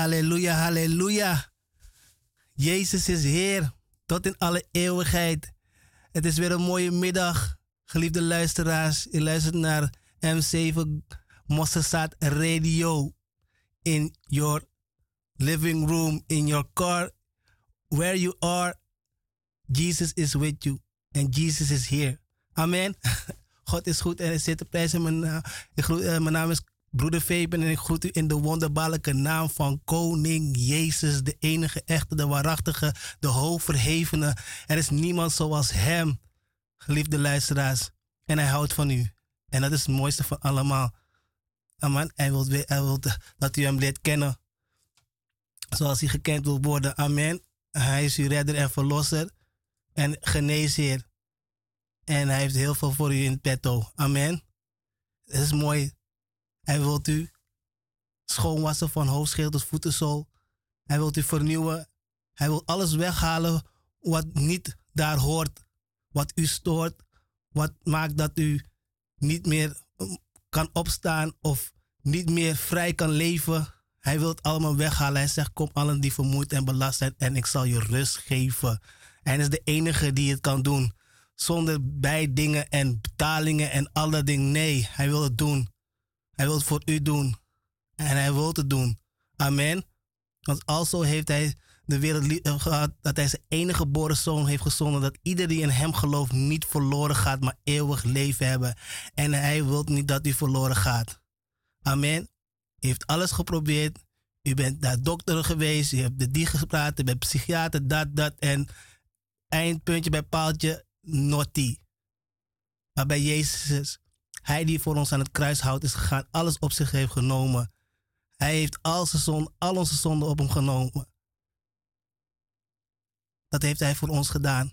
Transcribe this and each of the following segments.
Halleluja, halleluja. Jezus is Heer tot in alle eeuwigheid. Het is weer een mooie middag, geliefde luisteraars. Je luistert naar M7 Mossesat Radio in your living room, in your car, where you are. Jesus is with you and Jesus is here. Amen. God is goed en hij zit te prijzen. Mijn, uh, mijn naam is Broeder Fabian en ik groet u in de wonderbaarlijke naam van Koning Jezus, de enige echte, de waarachtige, de hoogverhevene. Er is niemand zoals Hem, geliefde luisteraars. En Hij houdt van u. En dat is het mooiste van allemaal. Amen. Hij wil, wil dat u Hem leert kennen zoals Hij gekend wil worden. Amen. Hij is uw redder en verlosser en geneesheer. En Hij heeft heel veel voor u in petto. Amen. Het is mooi hij wilt u schoonwassen van hoofdschil tot voetenzool. Hij wilt u vernieuwen. Hij wil alles weghalen wat niet daar hoort. Wat u stoort. Wat maakt dat u niet meer um, kan opstaan of niet meer vrij kan leven. Hij wil het allemaal weghalen. Hij zegt: Kom allen die vermoeid en belast zijn en ik zal je rust geven. hij is de enige die het kan doen. Zonder bijdingen en betalingen en alle dingen. Nee, hij wil het doen. Hij wil het voor u doen. En hij wil het doen. Amen. Want alzo heeft hij de wereld eh, gehad dat hij zijn enige geboren zoon heeft gezonden. Dat ieder die in hem gelooft niet verloren gaat, maar eeuwig leven hebben. En hij wil niet dat u verloren gaat. Amen. U heeft alles geprobeerd. U bent naar dokter geweest. U hebt de die gepraat. U bent psychiater, dat, dat. En eindpuntje bij paaltje, naughty. Maar bij Jezus hij die voor ons aan het kruis houdt is gegaan, alles op zich heeft genomen. Hij heeft al, zijn zon, al onze zonden op hem genomen. Dat heeft hij voor ons gedaan.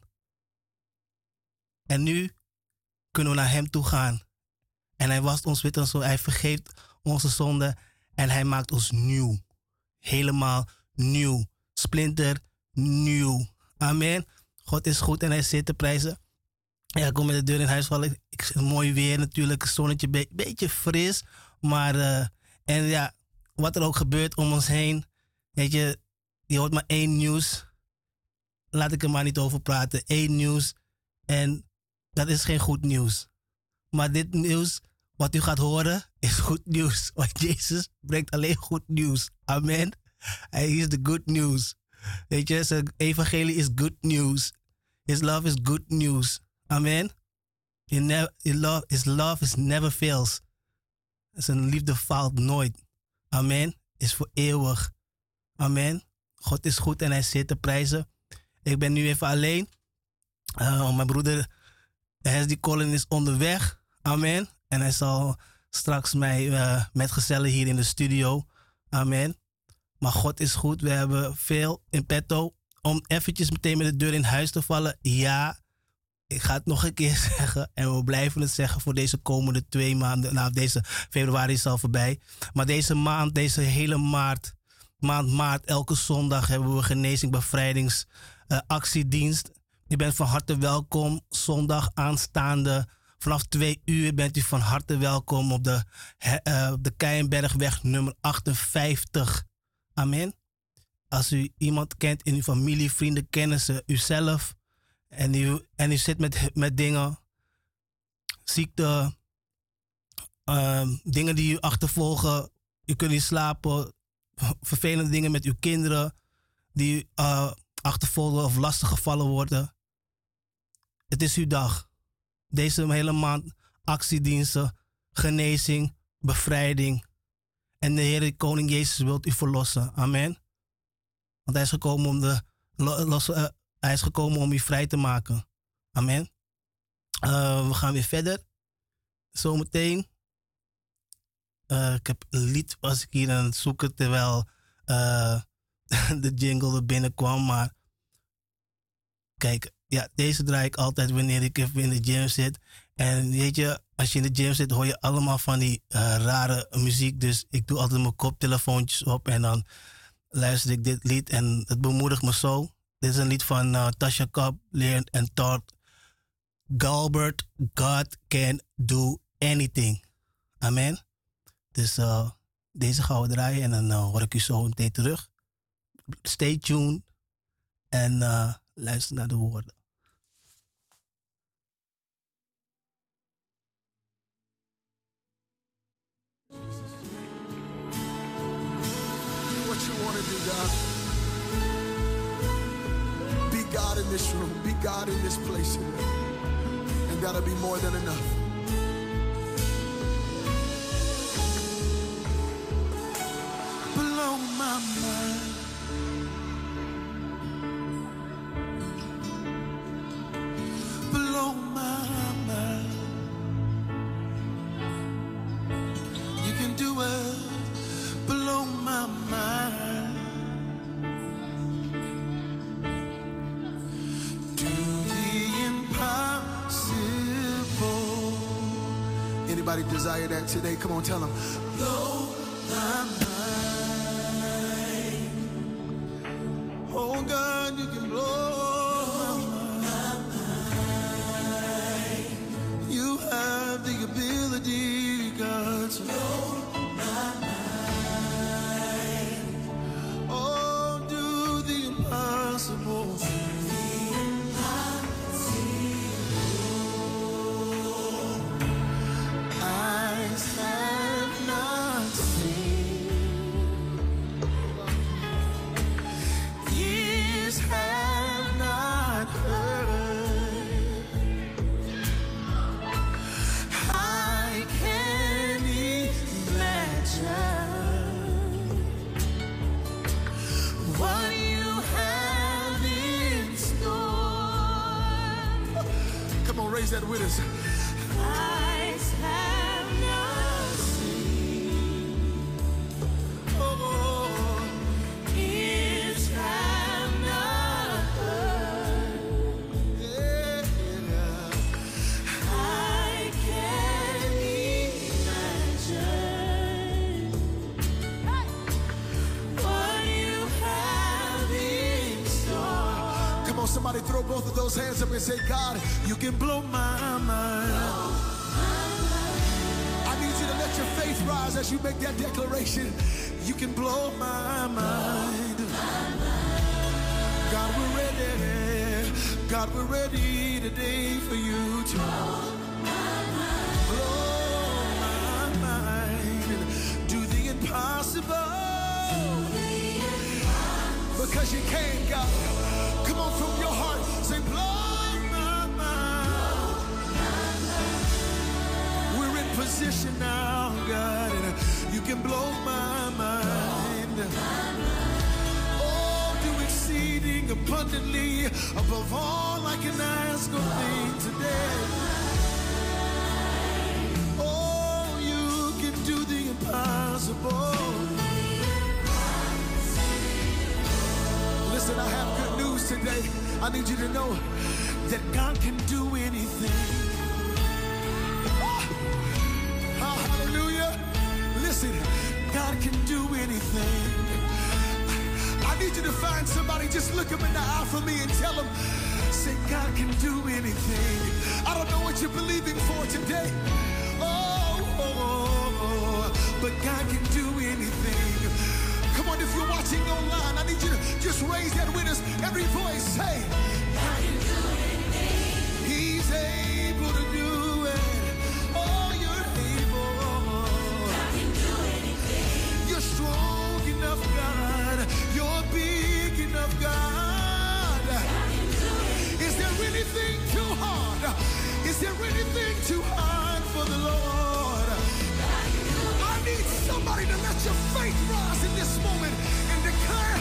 En nu kunnen we naar hem toe gaan. En hij wast ons wit en zo. Hij vergeeft onze zonden. En hij maakt ons nieuw. Helemaal nieuw. Splinter nieuw. Amen. God is goed en hij zit te prijzen. Ja, ik kom met de deur in huis vallen. Ik, mooi weer natuurlijk, zonnetje, be beetje fris. Maar, uh, en ja, wat er ook gebeurt om ons heen. Weet je, je hoort maar één nieuws. Laat ik er maar niet over praten. Eén nieuws. En dat is geen goed nieuws. Maar dit nieuws, wat u gaat horen, is goed nieuws. Want Jezus brengt alleen goed nieuws. Amen. Hij is de good news. Weet je, zijn evangelie is good news. His love is good news. Amen. Love, his love is never fails. Zijn liefde faalt nooit. Amen. Is voor eeuwig. Amen. God is goed en hij zit te prijzen. Ik ben nu even alleen. Uh, mijn broeder Hesdy Colin is onderweg. Amen. En hij zal straks mij uh, metgezellen hier in de studio. Amen. Maar God is goed. We hebben veel in petto. Om eventjes meteen met de deur in huis te vallen. Ja, ik ga het nog een keer zeggen en we blijven het zeggen voor deze komende twee maanden. Nou, deze februari is al voorbij. Maar deze maand, deze hele maart, maand maart, elke zondag hebben we genezing, bevrijdingsactiedienst. Je bent van harte welkom. Zondag aanstaande vanaf twee uur bent u van harte welkom op de, uh, de Keienbergweg nummer 58. Amen. Als u iemand kent in uw familie, vrienden, kennissen, uzelf en u, en u zit met, met dingen, ziekte, uh, dingen die u achtervolgen. U kunt niet slapen, vervelende dingen met uw kinderen die uh, achtervolgen of lastiggevallen worden. Het is uw dag. Deze hele maand actiediensten, genezing, bevrijding. En de Heer Koning Jezus wilt u verlossen. Amen. Want hij is gekomen om de, los, uh, hij is gekomen om je vrij te maken. Amen. Uh, we gaan weer verder. Zometeen. Uh, ik heb een lied was ik hier aan het zoeken terwijl uh, de jingle er binnenkwam. Maar kijk, ja, deze draai ik altijd wanneer ik even in de gym zit. En weet je, als je in de gym zit, hoor je allemaal van die rare muziek. Dus ik doe altijd mijn koptelefoontjes op en dan luister ik dit lied. En het bemoedigt me zo. Dit is een lied van uh, Tasha Cobb, Leon en Todd. Galbert, God can do anything. Amen. Dus uh, deze gaan we draaien en dan hoor ik u zo meteen terug. Stay tuned en luister naar de woorden. What you want do, God? God in this room. Be God in this place. And that'll be more than enough. Blow my mind. Blow my mind. You can do it. Blow my mind. Anybody desire that today? Come on, tell them. Blow my mind. Oh God, you can blow with us. Say, God, you can blow my mind. I need you to let your faith rise as you make that declaration. You can blow my mind. God, we're ready. God, we're ready today for you to blow my mind. Do the impossible. Because you can, God. Come on from your heart. Position now, God. And you can blow my mind. Oh, do exceeding abundantly above all I can ask or think today. Oh, you can do the impossible. Listen, I have good news today. I need you to know that God can do anything. God can do anything. I need you to find somebody, just look him in the eye for me and tell him, say, God can do anything. I don't know what you're believing for today. Oh, oh, oh, oh, but God can do anything. Come on, if you're watching online, I need you to just raise that with us. Every voice say, God can do anything. He's able to do Is there anything too hard for the Lord? I need somebody to let your faith rise in this moment and declare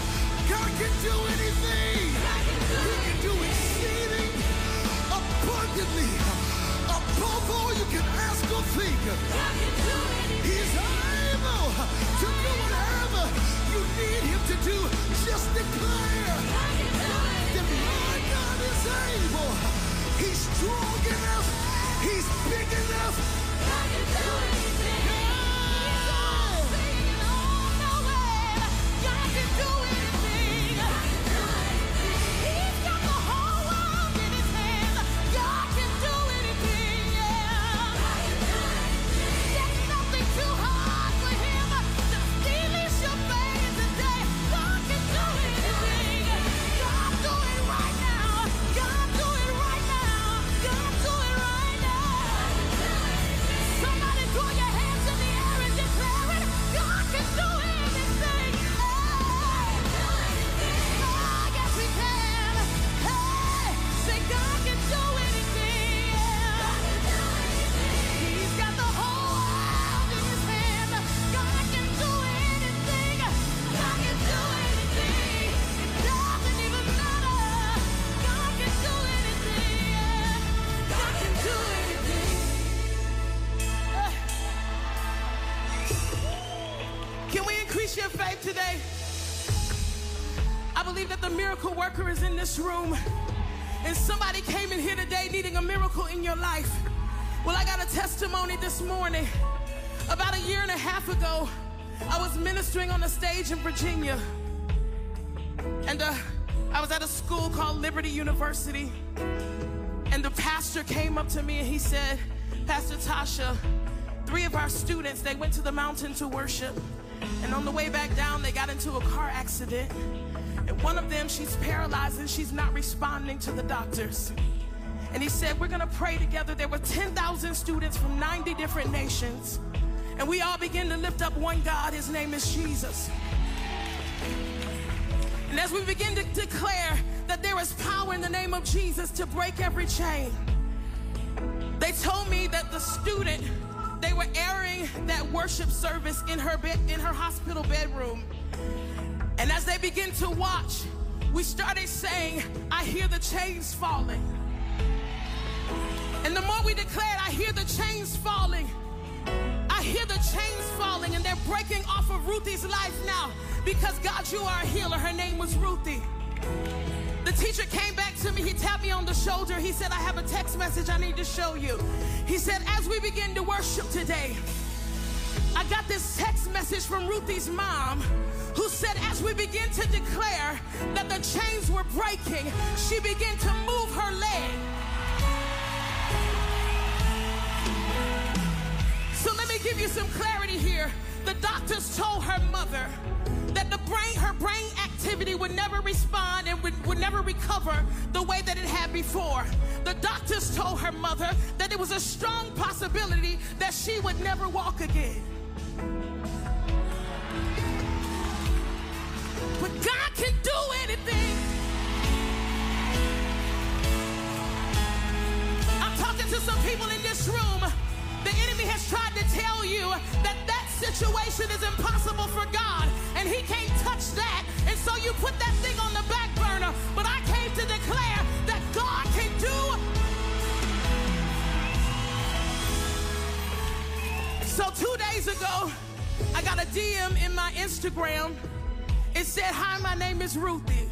God can do anything. He can do exceeding abundantly above all you can ask or think. He's able to do whatever big enough. I can do it. This morning. About a year and a half ago, I was ministering on a stage in Virginia. And uh, I was at a school called Liberty University. And the pastor came up to me and he said, Pastor Tasha, three of our students, they went to the mountain to worship. And on the way back down, they got into a car accident. And one of them, she's paralyzed and she's not responding to the doctors. And he said, We're going to pray together. There were 10,000 students from 90 different nations. And we all begin to lift up one God. His name is Jesus. And as we begin to declare that there is power in the name of Jesus to break every chain, they told me that the student, they were airing that worship service in her bed, in her hospital bedroom. And as they begin to watch, we started saying, I hear the chains falling. And the more we declared, I hear the chains falling. I hear the chains falling and they're breaking off of Ruthie's life now because God, you are a healer. Her name was Ruthie. The teacher came back to me. He tapped me on the shoulder. He said, I have a text message I need to show you. He said, as we begin to worship today, I got this text message from Ruthie's mom who said, as we begin to declare that the chains were breaking, she began to move her leg. Give you some clarity here. The doctors told her mother that the brain, her brain activity would never respond and would, would never recover the way that it had before. The doctors told her mother that it was a strong possibility that she would never walk again. But God can do anything. I'm talking to some people in this room. The enemy has tried to tell you that that situation is impossible for God and he can't touch that. And so you put that thing on the back burner. But I came to declare that God can do. So two days ago, I got a DM in my Instagram. It said, Hi, my name is Ruthie.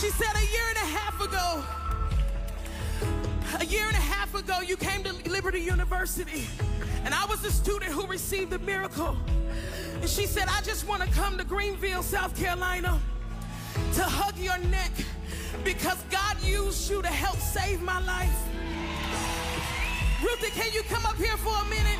She said a year and a half ago, a year and a half ago, you came to Liberty University, and I was a student who received the miracle. And she said, I just want to come to Greenville, South Carolina, to hug your neck because God used you to help save my life. Ruthie, can you come up here for a minute?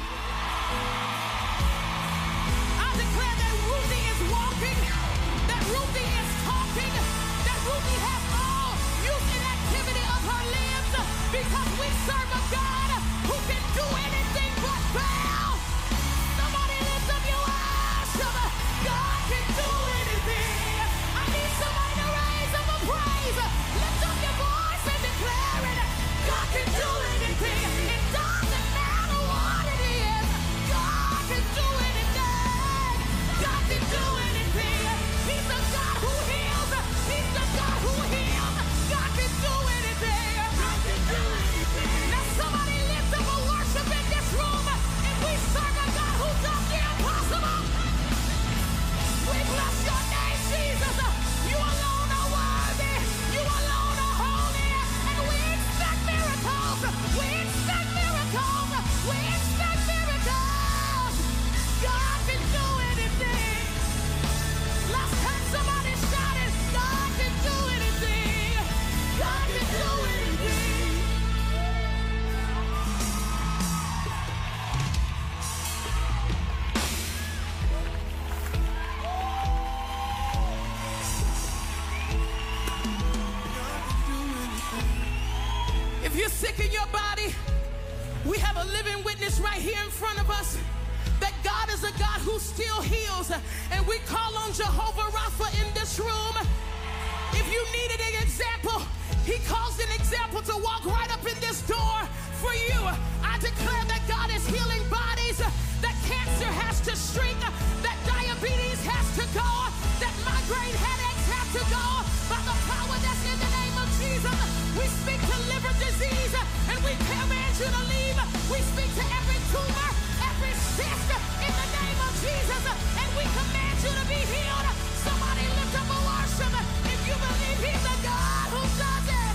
Witness right here in front of us that God is a God who still heals. And we call on Jehovah Rapha in this room. If you needed an example, he calls an example to walk right up in this door for you. I declare that God is healing bodies, that cancer has to shrink, that diabetes has to go, that migraine headaches have to go by the power that's in the name of Jesus. We speak to liver disease and we command you to leave in the name of Jesus. And we command you to be healed. Somebody lift up a worship if you believe he's a God who does it.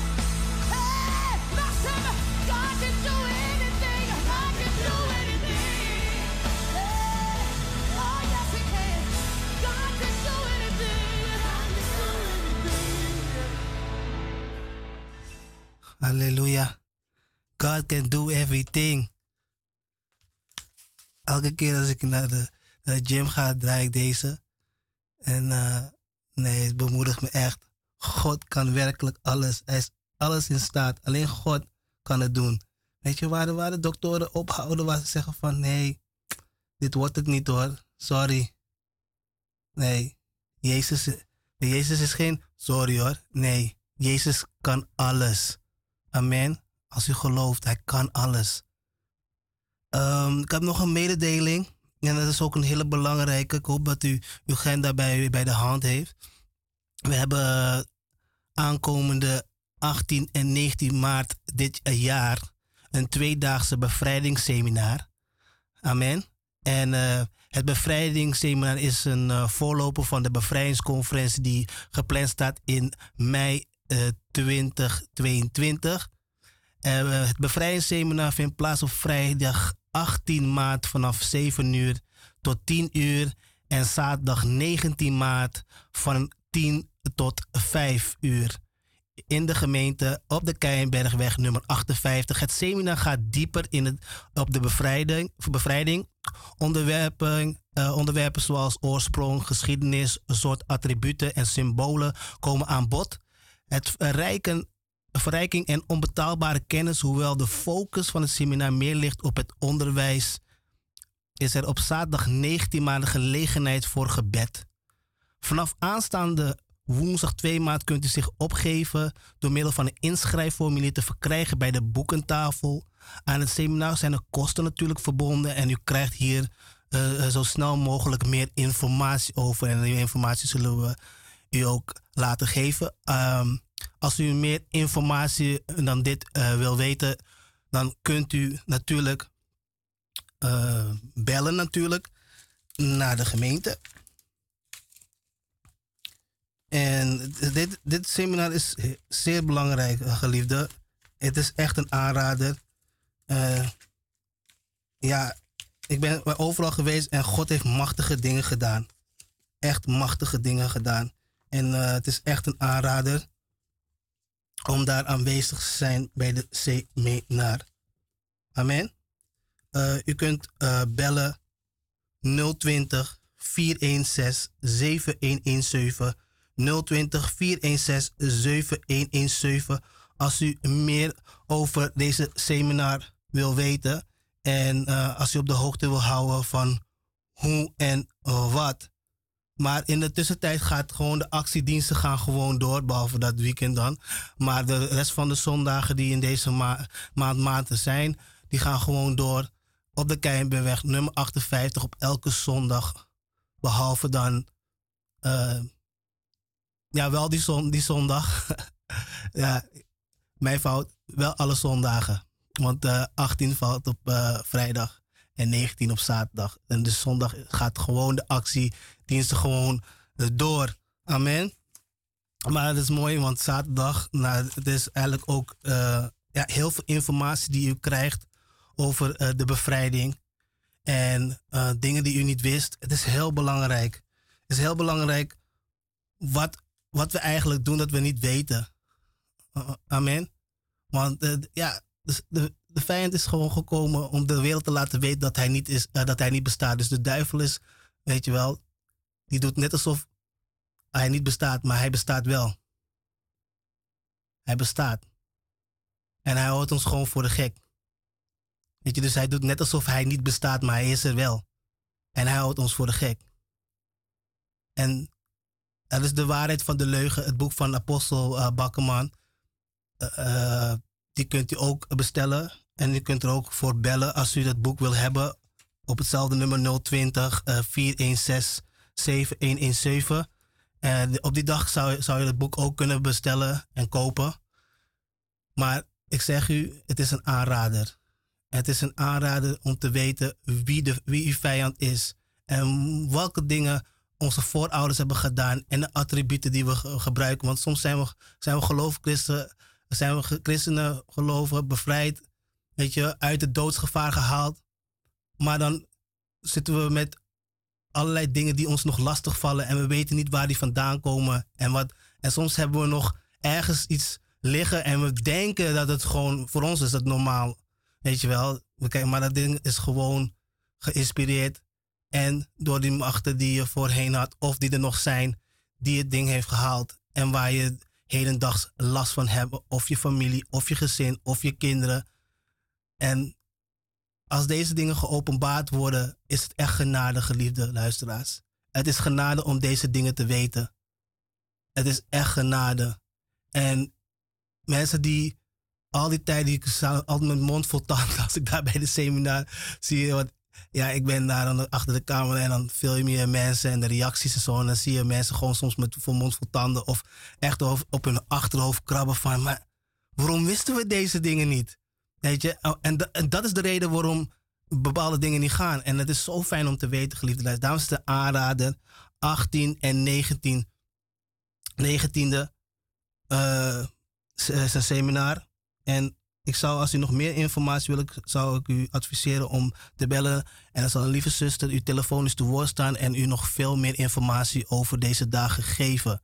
Hey. God can do Hallelujah. God can do everything. Elke keer als ik naar de, de gym ga, draai ik deze. En eh, nee, het bemoedigt me echt. God kan werkelijk alles. Hij is alles in staat. Alleen God kan het doen. Weet je waar de, waar de doktoren ophouden waar ze zeggen van nee, dit wordt het niet hoor. Sorry. Nee, Jezus, Jezus is geen sorry hoor. Nee, Jezus kan alles. Amen. Als u gelooft, hij kan alles. Ehm, ik heb nog een mededeling. En dat is ook een hele belangrijke. Ik hoop dat u uw agenda bij, bij de hand heeft. We hebben aankomende 18 en 19 maart dit jaar een tweedaagse bevrijdingsseminar. Amen. En uh, het bevrijdingsseminar is een uh, voorloper van de bevrijdingsconferentie die gepland staat in mei uh, 2022. het bevrijdingsseminar vindt plaats op vrijdag 18 maart vanaf 7 uur tot 10 uur en zaterdag 19 maart van 10 tot 5 uur in de gemeente op de Keienbergweg nummer 58. Het seminar gaat dieper in het, op de bevrijding, bevrijding. Onderwerpen, uh, onderwerpen zoals oorsprong, geschiedenis, soort attributen en symbolen komen aan bod. Het verrijken, verrijking en onbetaalbare kennis, hoewel de focus van het seminar meer ligt op het onderwijs, is er op zaterdag 19 maart gelegenheid voor gebed. Vanaf aanstaande Woensdag 2 maart kunt u zich opgeven door middel van een inschrijfformulier te verkrijgen bij de boekentafel. Aan het seminar zijn er kosten natuurlijk verbonden en u krijgt hier uh, zo snel mogelijk meer informatie over. En die informatie zullen we u ook laten geven. Um, als u meer informatie dan dit uh, wil weten, dan kunt u natuurlijk uh, bellen natuurlijk naar de gemeente. En dit, dit seminar is zeer belangrijk, eh, geliefde. Het is echt een aanrader. Ja, ik ben overal geweest en God heeft machtige dingen gedaan. Echt machtige dingen gedaan. En het is echt een aanrader om daar aanwezig te zijn bij de seminar. Amen. Uh, u kunt bellen 020 416 7117 020 416 7117 als u meer over deze seminar wil weten en uh, als u op de hoogte wil houden van hoe en uh, wat. Maar in de tussentijd gaat gewoon de actiediensten gaan gewoon door, behalve dat weekend dan. Maar de rest van de zondagen die in deze ma maand maanden zijn, die gaan gewoon door op de Keienbergweg nummer 58 op elke zondag. Behalve dan uh, ja, wel die, zon, die zondag. ja, mijn fout. Wel alle zondagen. Want uh, eh, 18 valt op uh, vrijdag en 19 op zaterdag. En dus zondag gaat gewoon de actie, diensten gewoon uh, door. Amen. Maar het is mooi, want zaterdag, nou, het is eigenlijk ook ja, heel veel informatie die u krijgt over de bevrijding. En dingen die u niet wist. Het is heel belangrijk. Het is heel belangrijk wat wat we eigenlijk doen dat we niet weten. Amen. Want ja, dus de, de vijand is gewoon gekomen om de wereld te laten weten dat hij niet, is, dat hij niet bestaat. Dus de duivel is, weet je wel, die doet net alsof hij niet bestaat, maar hij bestaat wel. Hij bestaat. En hij houdt ons gewoon voor de gek. Weet je, dus hij doet net alsof hij niet bestaat, maar hij is er wel. En hij houdt ons voor de gek. En dat is de waarheid van de leugen, het boek van apostel uh, Bakkerman. Uh, die kunt u ook bestellen. En u kunt er ook voor bellen als u dat boek wil hebben. Op hetzelfde nummer 020 uh, 416 7117. En op die dag zou, zou je het boek ook kunnen bestellen en kopen. Maar ik zeg u, het is een aanrader. Het is een aanrader om te weten wie, de, wie uw vijand is. En welke dingen onze voorouders hebben gedaan en de attributen die we gebruiken. Want soms zijn we, zijn we zijn we christenen geloven, bevrijd, weet je, uit het doodsgevaar gehaald. Maar dan zitten we met allerlei dingen die ons nog lastig vallen en we weten niet waar die vandaan komen en wat. En soms hebben we nog ergens iets liggen en we denken dat het gewoon, voor ons is dat normaal. Weet je wel. Maar dat ding is gewoon geïnspireerd. En door die machten die je voorheen had, of die er nog zijn, die het ding heeft gehaald. En waar je hedendags last van hebt. Of je familie, of je gezin, of je kinderen. En als deze dingen geopenbaard worden, is het echt genade, geliefde luisteraars. Het is genade om deze dingen te weten. Het is echt genade. En mensen die al die tijd, die altijd met mond vol tanden, als ik daar bij de seminar zie wat. Ja, ik ben daar dan achter de camera en dan film je mensen en de reacties en zo. En dan zie je mensen gewoon soms met vol mond vol tanden of echt op hun achterhoofd krabben van, maar waarom wisten we deze dingen niet? Weet je, oh, en, en dat is de reden waarom bepaalde dingen niet gaan. En het is zo fijn om te weten, geliefde. Daarom is de aanrader 18 en 19. 19e uh, seminar. En ik zou, als u nog meer informatie wil, zou ik u adviseren om te bellen. En dan zal een lieve zuster uw telefonisch te woord staan en u nog veel meer informatie over deze dagen geven.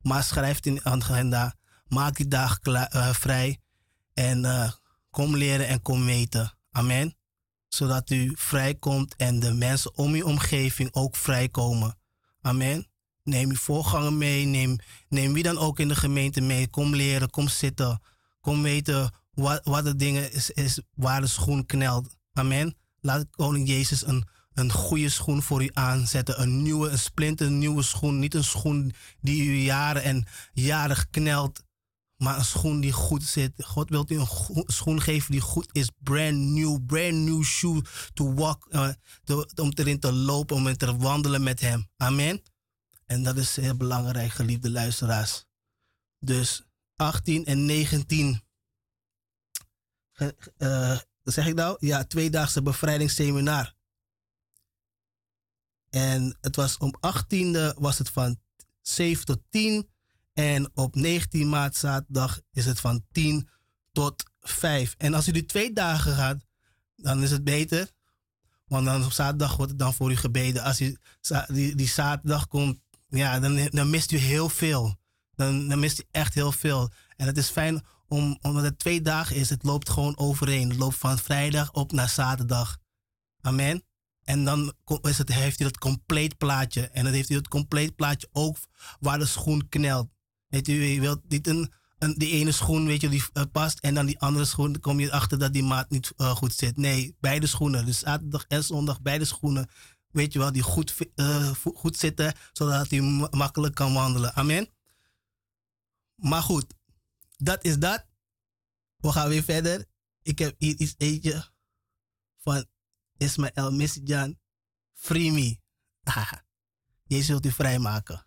Maar schrijf in de agenda, maak die dag uh, vrij en uh, kom leren en kom weten. Amen. Zodat u vrijkomt en de mensen om uw omgeving ook vrijkomen. Amen. Neem uw voorganger mee, neem, neem wie dan ook in de gemeente mee. Kom leren, kom zitten. Kom weten wat, wat de dingen is, is waar de schoen knelt. Amen. Laat koning Jezus een, een goede schoen voor u aanzetten. Een nieuwe, een splinter nieuwe schoen. Niet een schoen die u jaren en jaren knelt. Maar een schoen die goed zit. God wil u een schoen geven die goed is. Brand new, brand new shoe to walk. Uh, om erin te lopen, om te wandelen met hem. Amen. En dat is heel belangrijk, geliefde luisteraars. Dus 18 en 19. Uh, zeg ik nou? Ja, tweedaagse bevrijdingsseminar. En het was om 18e was het van 7 tot 10. En op 19 maart zaterdag is het van 10 tot 5. En als u die twee dagen gaat, dan is het beter. Want dan op zaterdag wordt het dan voor u gebeden. Als u die, die zaterdag komt, ja, dan, dan mist u heel veel. Dan, dan mist u echt heel veel. En het is fijn om, omdat het twee dagen is. Het loopt gewoon overeen. Het loopt van vrijdag op naar zaterdag. Amen. En dan is het, heeft u het compleet plaatje. En dan heeft u het compleet plaatje ook waar de schoen knelt. Weet u, je wilt niet een, een, die ene schoen, weet je, die uh, past. En dan die andere schoen, kom je achter dat die maat niet uh, goed zit. Nee, beide schoenen. Dus zaterdag en zondag, beide schoenen weet je wel, die goed, uh, goed zitten, zodat hij makkelijk kan wandelen. Amen. Maar goed, dat is dat. We gaan weer verder. Ik heb hier iets eentje van Ismael Messijan. Free me. Jezus zult u vrijmaken.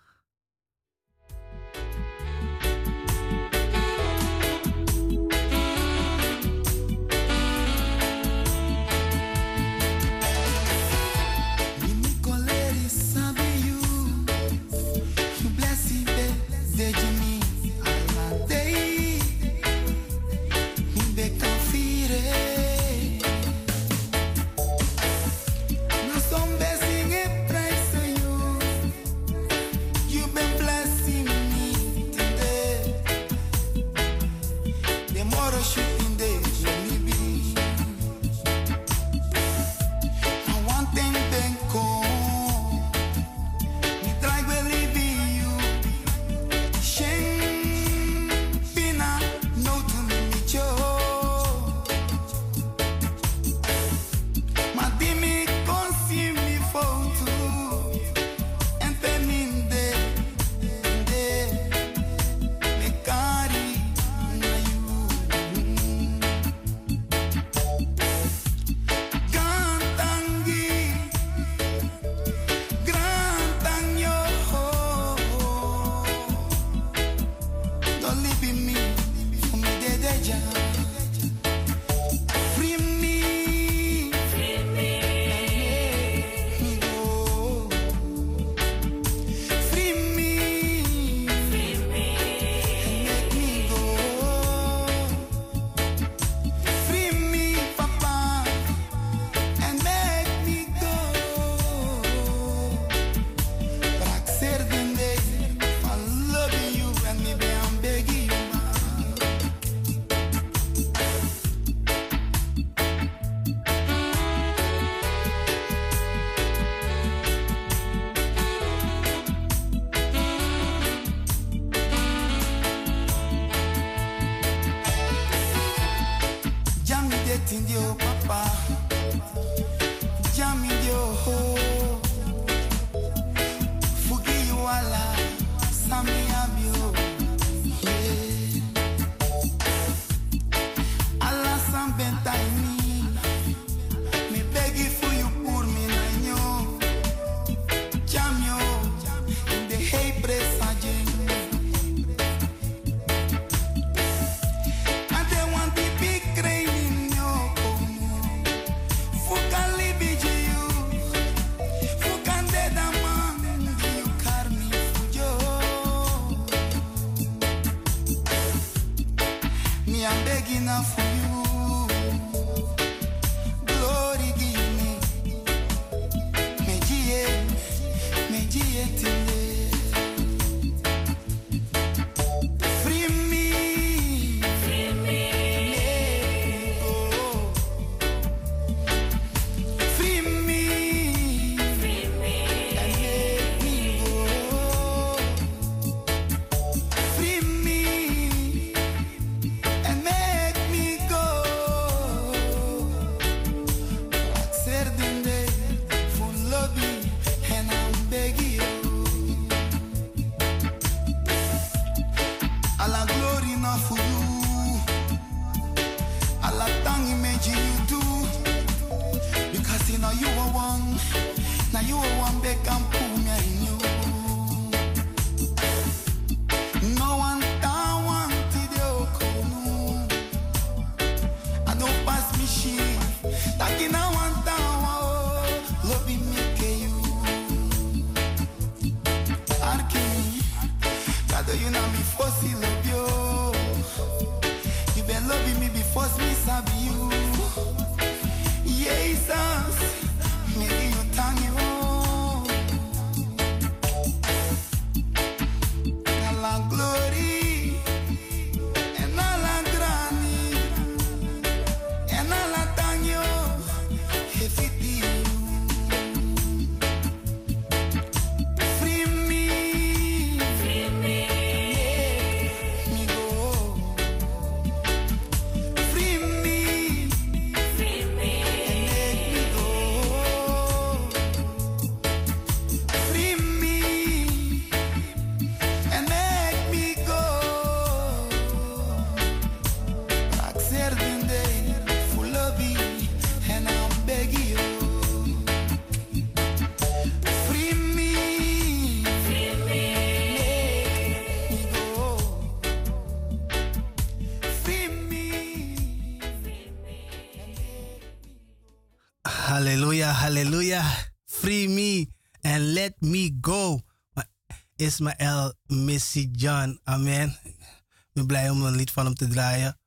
Ismael Missy John, amen. Ik ben blij om een lied van hem te draaien.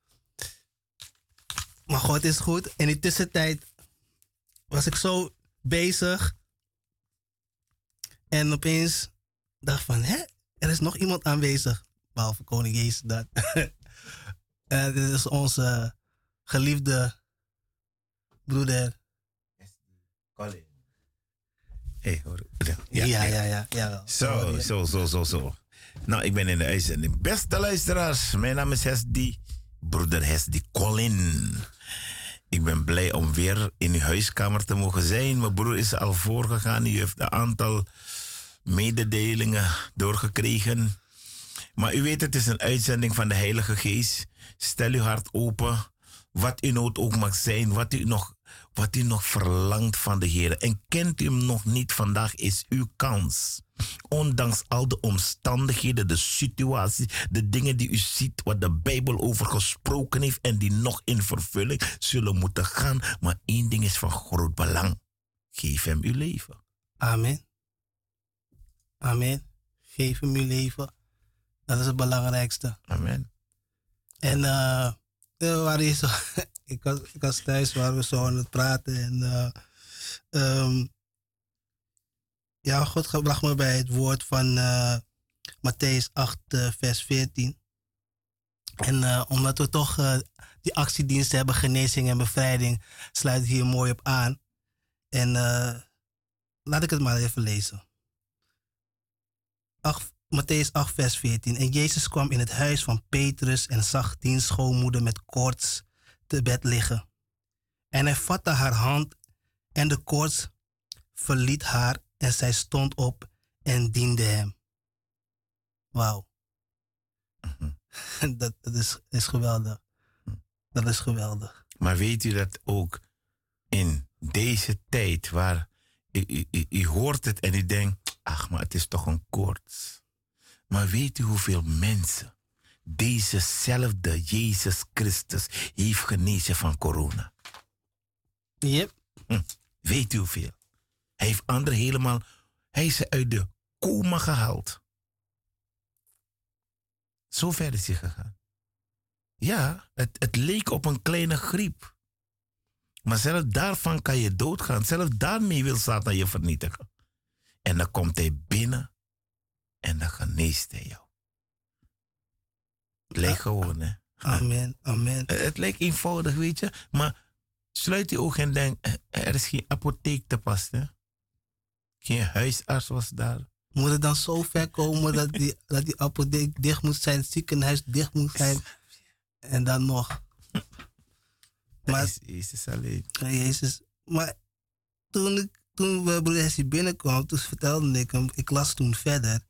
Maar God is goed. In die tussentijd was ik zo bezig. En opeens dacht van, hè, er is nog iemand aanwezig. Behalve koning Jezus dat. En dit is onze geliefde broeder. Hey. Ja, ja, ja. ja, ja. Zo, zo, zo, zo, zo. Nou, ik ben in de uitzending. Beste luisteraars, mijn naam is Hesdi, broeder Hesdi Colin. Ik ben blij om weer in uw huiskamer te mogen zijn. Mijn broer is al voorgegaan. U heeft een aantal mededelingen doorgekregen. Maar u weet, het is een uitzending van de Heilige Geest. Stel uw hart open. Wat uw nood ook mag zijn. Wat u nog, wat u nog verlangt van de Heer. En kent u hem nog niet vandaag, is uw kans. Ondanks al de omstandigheden, de situatie, de dingen die u ziet, wat de Bijbel over gesproken heeft en die nog in vervulling zullen moeten gaan. Maar één ding is van groot belang. Geef hem uw leven. Amen. Amen. Geef hem uw leven. Dat is het belangrijkste. Amen. En waren hier zo, ik, was, ik was thuis, waren we zo aan het praten. En eh, ehm, ja, God bracht me bij het woord van eh Matthäus 8, eh, vers 14. En omdat we toch die actiediensten hebben, genezing en bevrijding, sluit hier mooi op aan. En laat ik het maar even lezen. 8, Matthäus 8, vers 14. En Jezus kwam in het huis van Petrus en zag diens schoonmoeder met koorts te bed liggen. En hij vatte haar hand en de koorts verliet haar en zij stond op en diende hem. Wauw. dat, dat is, is geweldig. Dat is geweldig. Maar weet u dat ook in deze tijd waar u, u, u, u hoort het en u denkt, ach, maar het is toch een koorts. Maar weet u hoeveel mensen dezezelfde Jezus Christus heeft genezen van corona? Yep. Hm, Weet u hoeveel? Hij heeft anderen helemaal, hij is ze uit de coma gehaald. Zo ver is hij gegaan. Ja, het, het leek op een kleine griep. Maar zelfs daarvan kan je doodgaan. Zelfs daarmee wil Satan je vernietigen. En dan komt hij binnen en dan geneest hij jou. Het lijkt gewoon, hè. Amen. Amen. Eh, Het lijkt eenvoudig, weet je. Maar sluit je ogen en denk, eh, er is geen apotheek te pas, hè. Geen huisarts was daar. Moet het dan zo ver komen dat die, dat die apotheek dicht moet zijn, het ziekenhuis dicht moet zijn en dan nog. Maar is Jezus alleen. Jezus. Maar toen, ik, toen we Hessie binnenkwam, toen vertelde ik hem, ik las toen verder.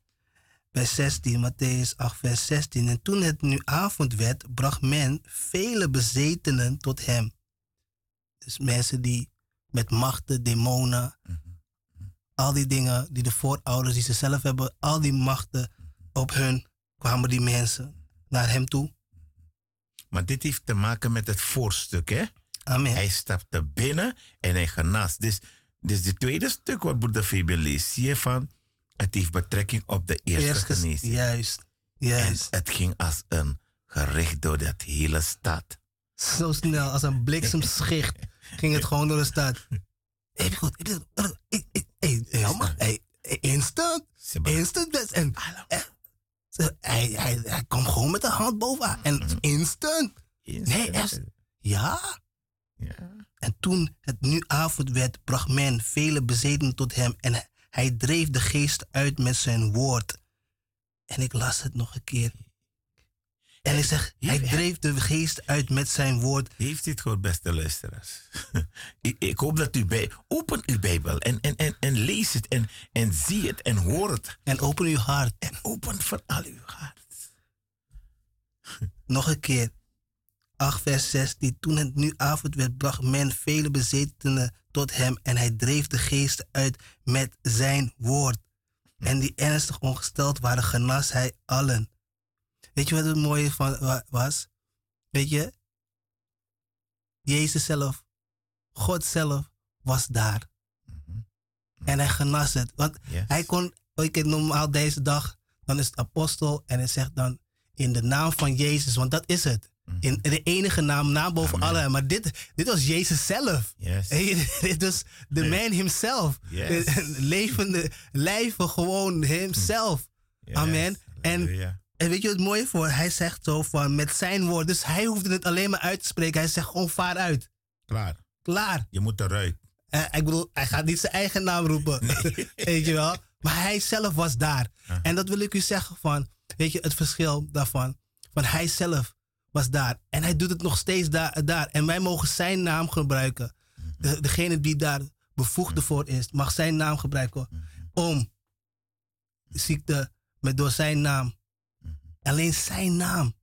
Bij 16, Matthäus 8, vers 16. En toen het nu avond werd, bracht men vele bezetenen tot hem. Dus mensen die met machten, demonen, al die dingen die de voorouders, die ze zelf hebben, al die machten op hun, kwamen die mensen naar hem toe. Maar dit heeft te maken met het voorstuk, hè. Amen. Hij stapte binnen en hij genas. Dus, dus het tweede stuk wat broeder Fabian leest, zie je van, het heeft betrekking op de eerste Eerst ges- genezing. Juist. En Juist. het ging als een gericht door dat hele stad. Zo snel, als een bliksemschicht, ging het gewoon door de stad. Hey, goed, ik- ik- ik- ik- hey, instant, instant best. En eh, hij, hij, hij kwam gewoon met de hand bovenaan. En instant. Nee, echt. Ja. Ja. En toen het nu avond werd, bracht men vele bezeten tot hem. En hij dreef de geest uit met zijn woord. En ik las het nog een keer. En ik zeg, hij dreef de geest uit met zijn woord. Heeft dit gehoord, beste luisteraars? ik, hoop dat u bij... Open uw Bijbel en, en, en, en lees het en, en zie het en hoor het. En open uw hart. En open van al uw hart. Nog een keer. 8 vers 16. Toen het nu avond werd, bracht men vele bezetenen tot hem. En hij dreef de geest uit met zijn woord. En die ernstig ongesteld waren, genas hij allen. Weet je wat het mooie van wa- was? Weet je? Jezus zelf, God zelf, was daar. En hij genas het. Want Yes. hij kon, ik normaal deze dag, dan is het apostel en hij zegt dan in de naam van Jezus, want dat is het. In de enige naam, naam boven Amen. alle. Maar dit, dit was Jezus zelf. Yes. Dit was de man himself. Yes. De levende, lijven gewoon himself. Amen. En, en weet je wat het mooie voor? Hij zegt zo van met zijn woord. Dus hij hoefde het alleen maar uit te spreken. Hij zegt gewoon vaar uit. Klaar. Klaar. Je moet eruit. Eh, ik bedoel, hij gaat niet zijn eigen naam roepen. weet je wel? Maar hij zelf was daar. En dat wil ik u zeggen van, weet je, het verschil daarvan. Van hij zelf was daar. En hij doet het nog steeds daar. daar. En wij mogen zijn naam gebruiken. De, degene die daar bevoegd voor is, mag zijn naam gebruiken om ziekte met door zijn naam. Alleen zijn naam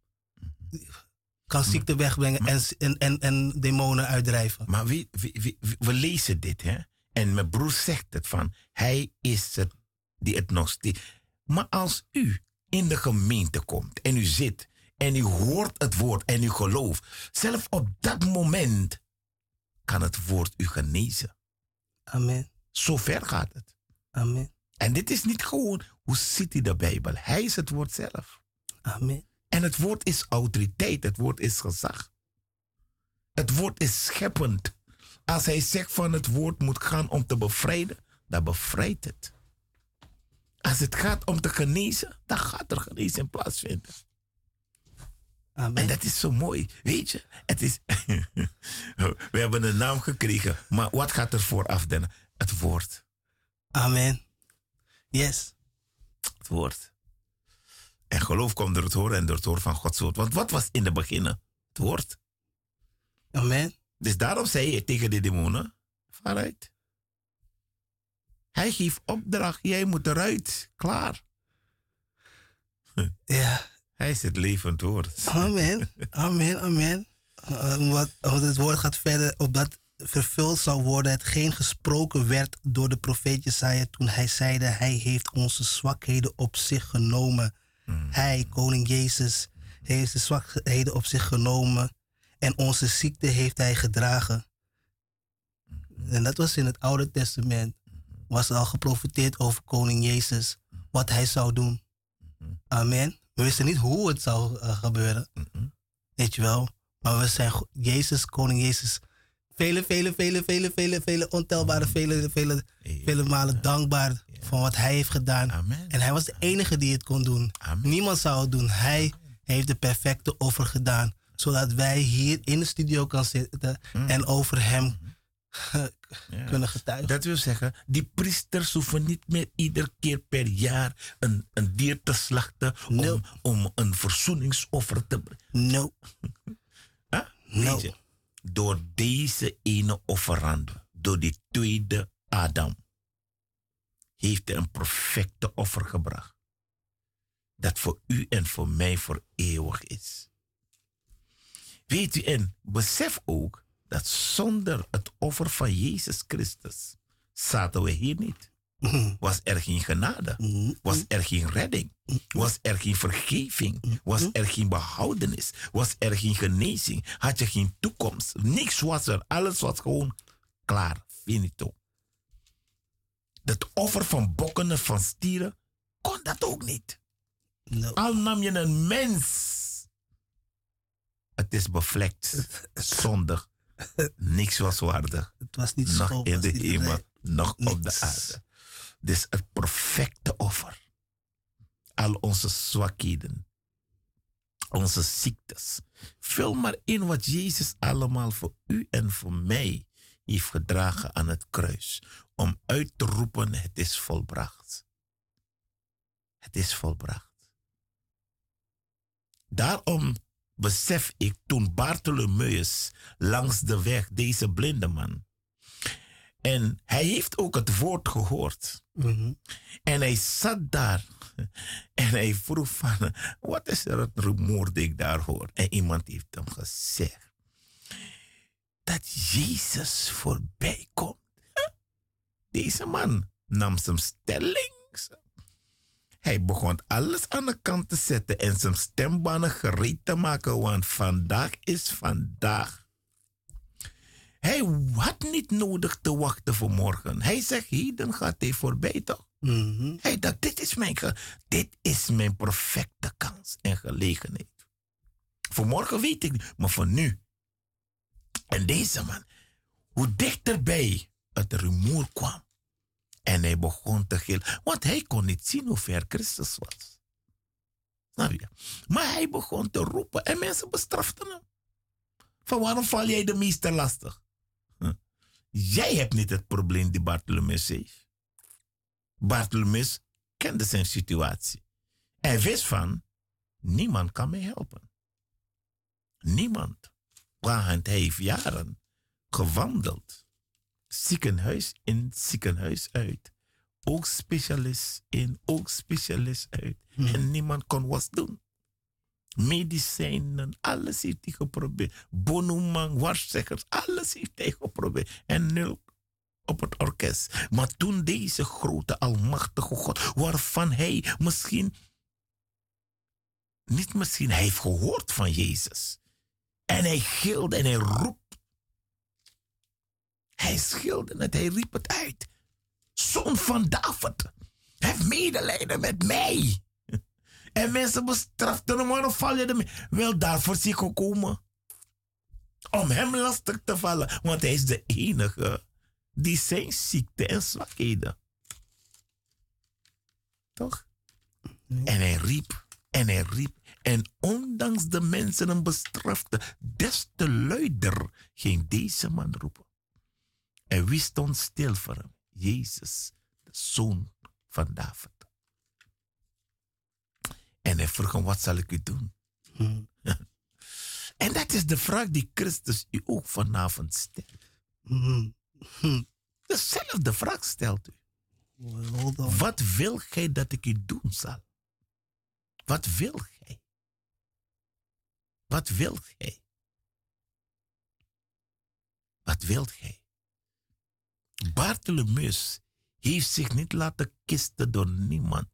kan ziekte wegbrengen en, en, en, en demonen uitdrijven. Maar wie, wie, we lezen dit, hè? En mijn broer zegt het van, hij is het die het nog. Maar als u in de gemeente komt en u zit en u hoort het woord en u gelooft, zelf op dat moment kan het woord u genezen. Amen. Zo ver gaat het. Amen. En dit is niet gewoon, hoe ziet hij de Bijbel? Hij is het woord zelf. Amen. En het woord is autoriteit, het woord is gezag. Het woord is scheppend. Als hij zegt van het woord moet gaan om te bevrijden, dan bevrijdt het. Als het gaat om te genezen, dan gaat er genezing plaatsvinden. En Amen. dat is zo mooi, weet je. Het is, we hebben een naam gekregen, maar wat gaat er vooraf dan? Het woord. Amen. Yes. Het woord. En geloof komt door het horen en door het horen van Gods woord. Want wat was in de beginnen? Het woord. Amen. Dus daarom zei hij tegen de demonen, vooruit. Hij geeft opdracht, jij moet eruit. Klaar. Ja. Hij is het levend woord. Amen. Amen. Amen. Wat, wat het woord gaat verder, opdat vervuld zou worden hetgeen gesproken werd door de profeet Jesaja toen hij zeide, hij heeft onze zwakheden op zich genomen. Hij, koning Jezus, heeft de zwakheden op zich genomen en onze ziekte heeft hij gedragen. En dat was in het Oude Testament. Was al geprofiteerd over koning Jezus, wat hij zou doen. Amen. We wisten niet hoe het zou uh, gebeuren. Weet je wel. Maar we zijn Jezus, koning Jezus, vele, vele, vele, vele, vele, vele ontelbare, vele, vele, vele malen dankbaar van wat hij heeft gedaan. Amen. En hij was de enige die het kon doen. Amen. Niemand zou het doen. Hij heeft de perfecte offer gedaan. Zodat wij hier in de studio kan zitten en over hem kunnen getuigen. Dat wil zeggen, die priesters hoeven niet meer iedere keer per jaar een, een dier te slachten om, No. om een verzoeningsoffer te brengen. No. Huh? No. Je, door deze ene offerande, door die tweede Adam, heeft hij een perfecte offer gebracht. Dat voor u en voor mij voor eeuwig is. Weet u, en besef ook dat zonder het offer van Jezus Christus zaten we hier niet. Was er geen genade? Was er geen redding? Was er geen vergeving? Was er geen behoudenis? Was er geen genezing? Had je geen toekomst? Niks was er. Alles was gewoon klaar. Finito. Het offer van bokken en van stieren kon dat ook niet. no. Al nam je een mens. Het is bevlekt, zondig. Niks was waardig. Het was niet Nog schoon. in de hemel, nog op de aarde. Dus het perfecte offer. Al onze zwakheden. Onze ziektes. Vul maar in wat Jezus allemaal voor u en voor mij heeft gedragen aan het kruis. Om uit te roepen, het is volbracht. Het is volbracht. Daarom besef ik toen Bartholomeus langs de weg, deze blinde man. En hij heeft ook het woord gehoord. Mhm. En hij zat daar. En hij vroeg van, wat is er het rumoer dat ik daar hoor? En iemand heeft hem gezegd dat Jezus voorbij komt. Deze man nam zijn stelling. Hij begon alles aan de kant te zetten en zijn stembanen gereed te maken, want vandaag is vandaag. Hij had niet nodig te wachten voor morgen. Hij zegt, heden gaat hij voorbij toch? Mhm. Hij dacht, dit is mijn, dit is mijn perfecte kans en gelegenheid. Voor morgen weet ik niet, maar voor nu. En deze man, hoe dichterbij het rumoer kwam. En hij begon te gillen, want hij kon niet zien hoe ver Christus was. Snap je? Maar hij begon te roepen en mensen bestraften hem. Van waarom val jij de meester lastig? Huh. Jij hebt niet het probleem die Bartholomeus heeft. Bartholomeus kende zijn situatie. Hij wist van, niemand kan mij helpen. Niemand. Want hij heeft jaren gewandeld. Ziekenhuis in, ziekenhuis uit. Ook specialist in, ook specialist uit. En niemand kon wat doen. Medicijnen, alles heeft hij geprobeerd. Bonoman, waarzeggers, alles heeft hij geprobeerd. En nul op het orkest. Maar toen deze grote almachtige God, waarvan hij misschien, niet misschien, hij heeft gehoord van Jezus. En hij gilde en hij roep. Hij schilde het, hij riep het uit. Zoon van David, heb medelijden met mij. En mensen bestraften hem, waarom val je ermee? Wel, daarvoor is hij gekomen. Om hem lastig te vallen, want hij is de enige die zijn ziekte en zwakheden. Toch? En hij riep, en hij riep. En ondanks de mensen hem bestraften, des te luider ging deze man roepen. En wie stond stil voor hem? Jezus, de zoon van David. En hij vroeg hem, wat zal ik u doen? en dat is de vraag die Christus u ook vanavond stelt. Mm. Hm. Dezelfde vraag stelt u. Wat wil gij dat ik u doen zal? Wat wil gij? Wat wil gij? Wat wilt gij? Bartholomeus heeft zich niet laten kisten door niemand.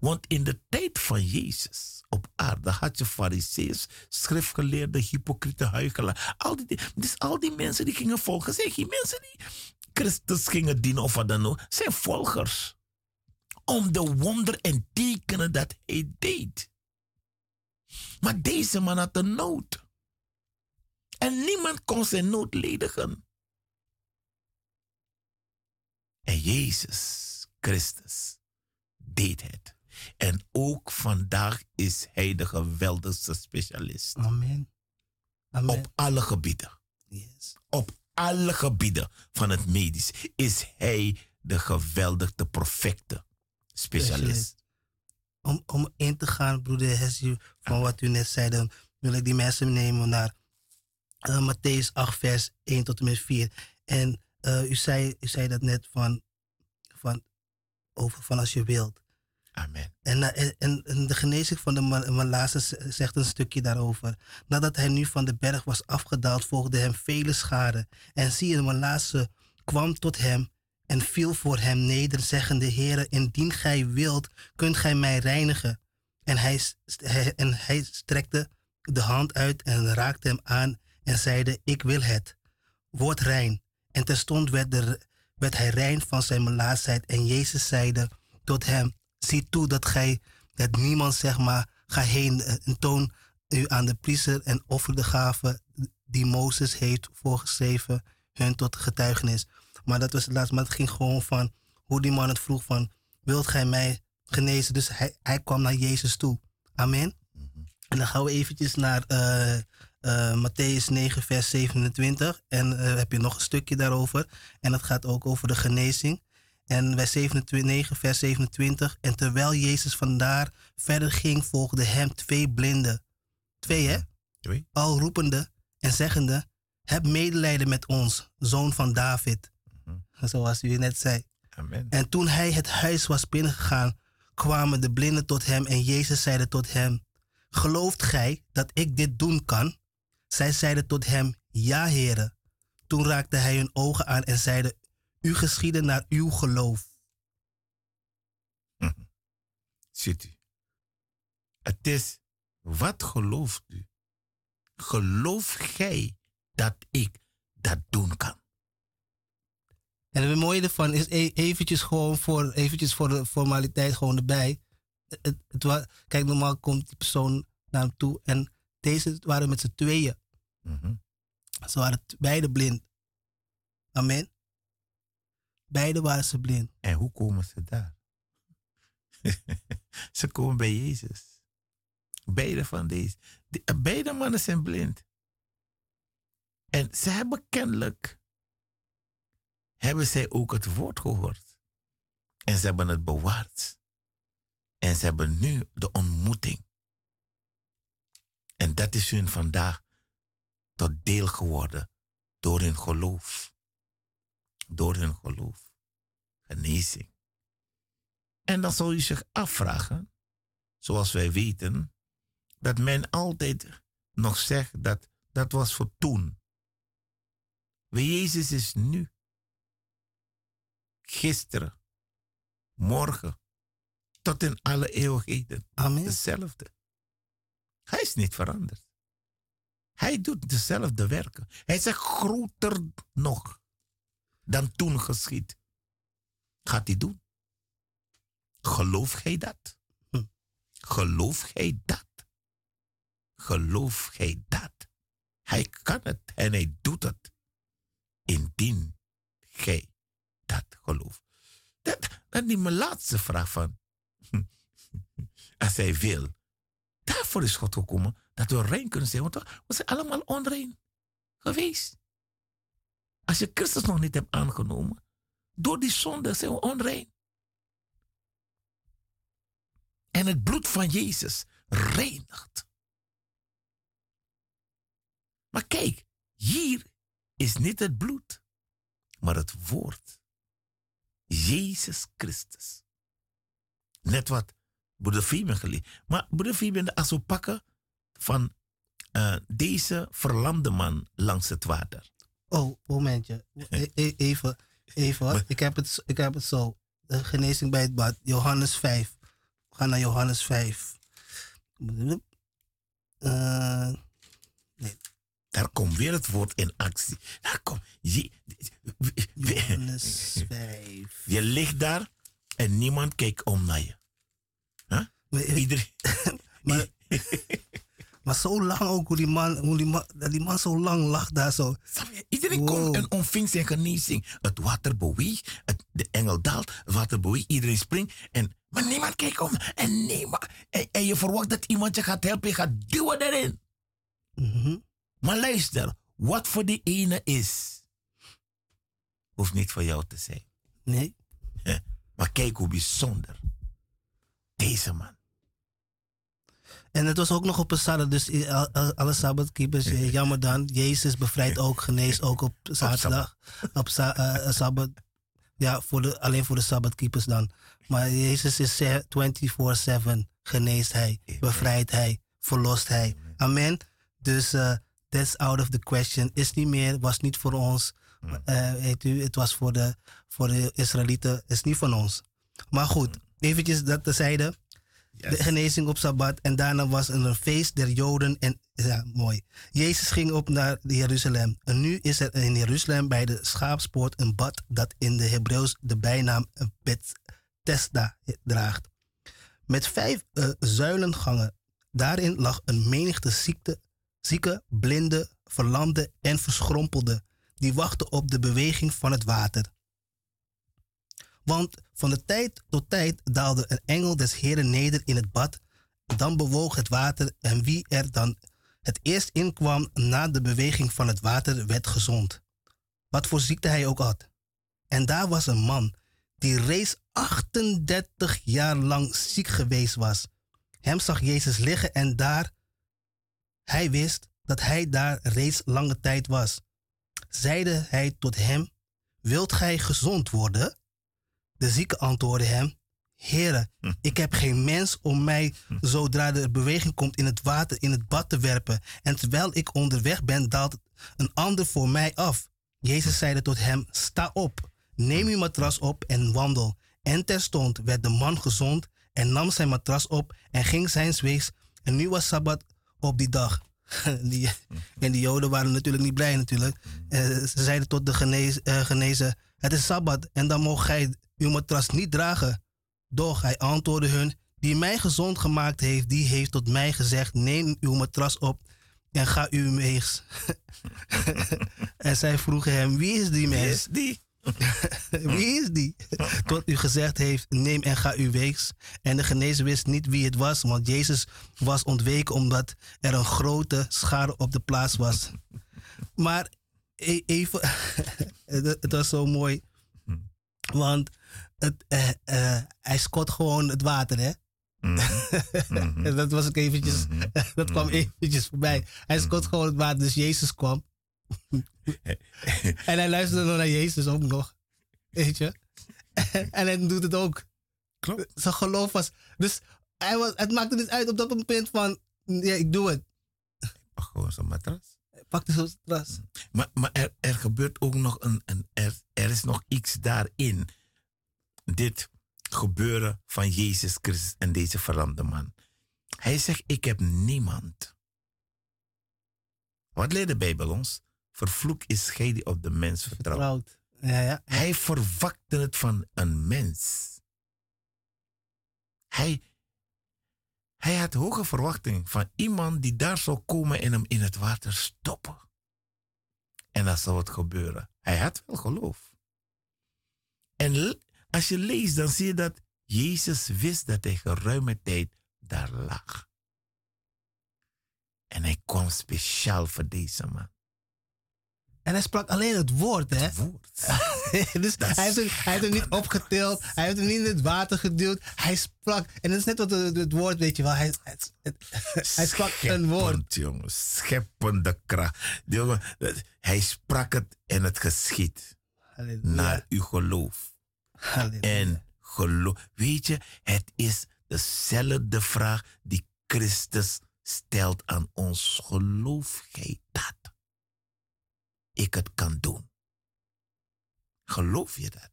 Want in de tijd van Jezus op aarde had je fariseeërs, schriftgeleerden, hypocriete huigelaar. Al die, dus al die mensen die gingen volgen, zijn geen mensen die Christus gingen dienen of wat dan ook. Zijn volgers. Om de wonder en tekenen dat hij deed. Maar deze man had een nood. En niemand kon zijn nood ledigen. En Jezus Christus deed het. En ook vandaag is hij de geweldigste specialist. Amen. Amen. Op alle gebieden. Yes. Op alle gebieden van het medisch is hij de geweldigste, perfecte specialist. Om, om in te gaan, broeder van wat u net zei, dan wil ik die mensen nemen naar uh, Matthäus 8, vers 1 tot en met 4. En uh, u, zei, u zei dat net van, van, over van als je wilt. Amen. En, uh, en, en, de genezing van de Malasse zegt een stukje daarover. Nadat hij nu van de berg was afgedaald, volgden hem vele scharen. En zie, de Malasse kwam tot hem en viel voor hem neder, zeggende: Heere, indien gij wilt, kunt gij mij reinigen. En hij, en hij strekte de hand uit en raakte hem aan en zeide: Ik wil het. Word rein. En terstond werd, de, werd hij rein van zijn melaatsheid. En Jezus zeide tot hem: Zie toe dat gij, dat niemand zeg maar, ga heen en toon u aan de priester en offer de gaven die Mozes heeft voorgeschreven, hun tot getuigenis. Maar dat was het laatste. Maar het ging gewoon van hoe die man het vroeg van, wilt gij mij genezen? Dus hij, hij kwam naar Jezus toe. Amen. En dan gaan we eventjes naar uh, uh, Matthäus 9, vers 27. En uh, heb je nog een stukje daarover. En dat gaat ook over de genezing. En bij 27, 9, vers 27. En terwijl Jezus vandaar verder ging, volgden hem twee blinden. Twee, hè? Twee. Al roepende en zeggende: Heb medelijden met ons, zoon van David. Zoals u net zei. Amen. En toen hij het huis was binnengegaan, kwamen de blinden tot hem en Jezus zeide tot hem: Gelooft gij dat ik dit doen kan? Zij zeiden tot hem: Ja, heren. Toen raakte hij hun ogen aan en zeide: U geschieden naar uw geloof. Ziet u. Het is, wat gelooft u? Geloof gij dat ik dat doen kan? En het mooie ervan is e eventjes gewoon voor, eventjes voor de formaliteit gewoon erbij. Het, het, kijk, normaal komt die persoon naar hem toe en deze waren met z'n tweeën. Mm -hmm. Ze waren beide blind. Amen. Beide waren ze blind. En hoe komen ze daar? ze komen bij Jezus. Beide van deze. De, beide mannen zijn blind. En ze hebben kennelijk, hebben zij ook het woord gehoord. En ze hebben het bewaard. En ze hebben nu de ontmoeting. En dat is hun vandaag tot deel geworden door hun geloof. Door hun geloof. Genezing. En dan zal u zich afvragen, zoals wij weten, dat men altijd nog zegt dat dat was voor toen. Jezus is nu. Gisteren. Morgen. Tot in alle eeuwigheden. Amen. Hetzelfde. Hij is niet veranderd. Hij doet dezelfde werken. Hij zegt groter nog dan toen geschied. Gaat hij doen. Geloof gij dat? Hm. Geloof gij dat? Geloof gij dat? Hij kan het en hij doet het. Indien gij dat gelooft. Dat, dat is mijn laatste vraag van. Als hij wil. Daarvoor is God gekomen dat we rein kunnen zijn. Want we zijn allemaal onrein geweest. Als je Christus nog niet hebt aangenomen, door die zonde zijn we onrein. En het bloed van Jezus reinigt. Maar kijk, hier is niet het bloed, maar het woord. Jezus Christus. Net wat broeder Fieben geleerd. Maar broeder Fieben, als we pakken van uh, deze verlamde man langs het water. Oh, momentje. E e even, even. Ik heb het, ik heb het zo. De genezing bij het bad. Johannes 5. We gaan naar Johannes 5. Uh, nee. Daar komt weer het woord in actie. Daar komt. Je, Johannes 5. Je ligt daar en niemand kijkt om naar je. Iedereen. maar, maar zo lang ook, hoe die man, hoe die man, dat die man zo lang lag daar zo. Iedereen wow. komt en ontving zijn genezing. Het water beweegt, het, de engel daalt, het water beweegt, iedereen springt. En, maar niemand kijkt om. En, niemand, en, en je verwacht dat iemand je gaat helpen, je gaat duwen erin. Mm -hmm. Maar luister, wat voor die ene is, hoeft niet voor jou te zijn. Nee. Maar kijk hoe bijzonder deze man. En het was ook nog op een sabbat, dus alle sabbatkeepers, jammer dan. Jezus bevrijdt ook, geneest ook op zaterdag. Op uh, sabbat. Ja, voor de, alleen voor de sabbatkeepers dan. Maar Jezus is 24-7. Geneest hij, bevrijdt hij, verlost hij. Amen. Dus uh, that's out of the question. Is niet meer, was niet voor ons. Uh, weet u, het was voor de, voor de Israëlieten, is niet van ons. Maar goed, eventjes dat tezijde. Yes. De genezing op Sabbat. En daarna was er een feest der Joden. En ja, mooi. Jezus ging op naar Jeruzalem. En nu is er in Jeruzalem bij de schaapspoort een bad dat in de Hebreeuws de bijnaam Bethesda draagt. Met vijf uh, zuilengangen. Daarin lag een menigte ziekte, zieke, blinde, verlamde en verschrompelde. Die wachten op de beweging van het water. Want van de tijd tot tijd daalde een engel des Heren neder in het bad. Dan bewoog het water en wie er dan het eerst inkwam na de beweging van het water werd gezond. Wat voor ziekte hij ook had. En daar was een man die reeds 38 jaar lang ziek geweest was. Hem zag Jezus liggen en daar hij wist dat hij daar reeds lange tijd was. Zeide hij tot hem: Wilt gij gezond worden? De zieke antwoordde hem: Heere, ik heb geen mens om mij zodra de beweging komt in het water in het bad te werpen. En terwijl ik onderweg ben, daalt een ander voor mij af. Jezus zeide tot hem: Sta op, neem uw matras op en wandel. En terstond werd de man gezond en nam zijn matras op en ging zijn weegs. En nu was Sabbat op die dag. die, en die Joden waren natuurlijk niet blij natuurlijk. Uh, ze zeiden tot de uh, genezen, het is Sabbat en dan mocht gij uw matras niet dragen. Doch hij antwoordde hun, die mij gezond gemaakt heeft, die heeft tot mij gezegd, neem uw matras op en ga uw weegs. en zij vroegen hem, wie is die mens? die? wie is die? Tot u gezegd heeft, neem en ga uw weegs. En de genezer wist niet wie het was, want Jezus was ontweken omdat er een grote schade op de plaats was. Maar e- even, het was zo mooi, want het, uh, uh, hij skot gewoon het water, hè? Mm -hmm. dat was ook eventjes, mm -hmm. dat kwam eventjes voorbij. Hij skot gewoon het water, dus Jezus kwam. en hij luisterde naar Jezus ook nog. Weet je? en hij doet het ook. Klopt. Zijn geloof was. Dus hij was, het maakte dus uit op dat moment van. Ja, ik doe het. Pak gewoon zo'n matras. Zo'n matras. Maar, maar er, er gebeurt ook nog een. een er, er is nog iets daarin. Dit gebeuren van Jezus Christus en deze verlamde man. Hij zegt: Ik heb niemand. Wat leert de Bijbel ons? Vervloek is gij die op de mens vertrouwt. Ja, ja. Hij verwakte het van een mens. Hij, hij had hoge verwachting van iemand die daar zou komen en hem in het water stoppen. En dat zou het gebeuren. Hij had wel geloof. En als je leest, dan zie je dat Jezus wist dat hij geruime tijd daar lag. En hij kwam speciaal voor deze man. En hij sprak alleen het woord, hè? Woord. dus hij heeft, hem, hij heeft hem niet opgetild. Hij heeft hem niet in het water geduwd. Hij sprak. En dat is net wat het, het woord, weet je wel. Hij, het, het- hij sprak een woord. Jongen. Scheppende kracht. Jongen, hij sprak het en het geschiet. Halleluja. Naar uw geloof. Halleluja. En geloof. Weet je, het is dezelfde vraag die Christus stelt aan ons. Geloof jij dat? Ik het kan doen. Geloof je dat?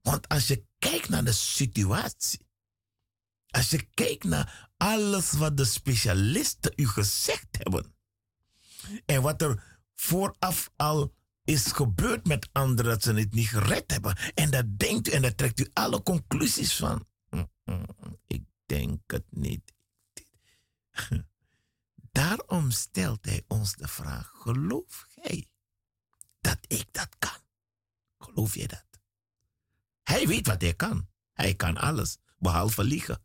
Want als je kijkt naar de situatie, als je kijkt naar alles wat de specialisten u gezegd hebben, en wat er vooraf al is gebeurd met anderen dat ze het niet gered hebben. En dat denkt u en daar trekt u alle conclusies van. Ik denk het niet. Daarom stelt hij ons de vraag: geloof jij dat ik dat kan? Geloof je dat? Hij weet wat hij kan. Hij kan alles, behalve liegen.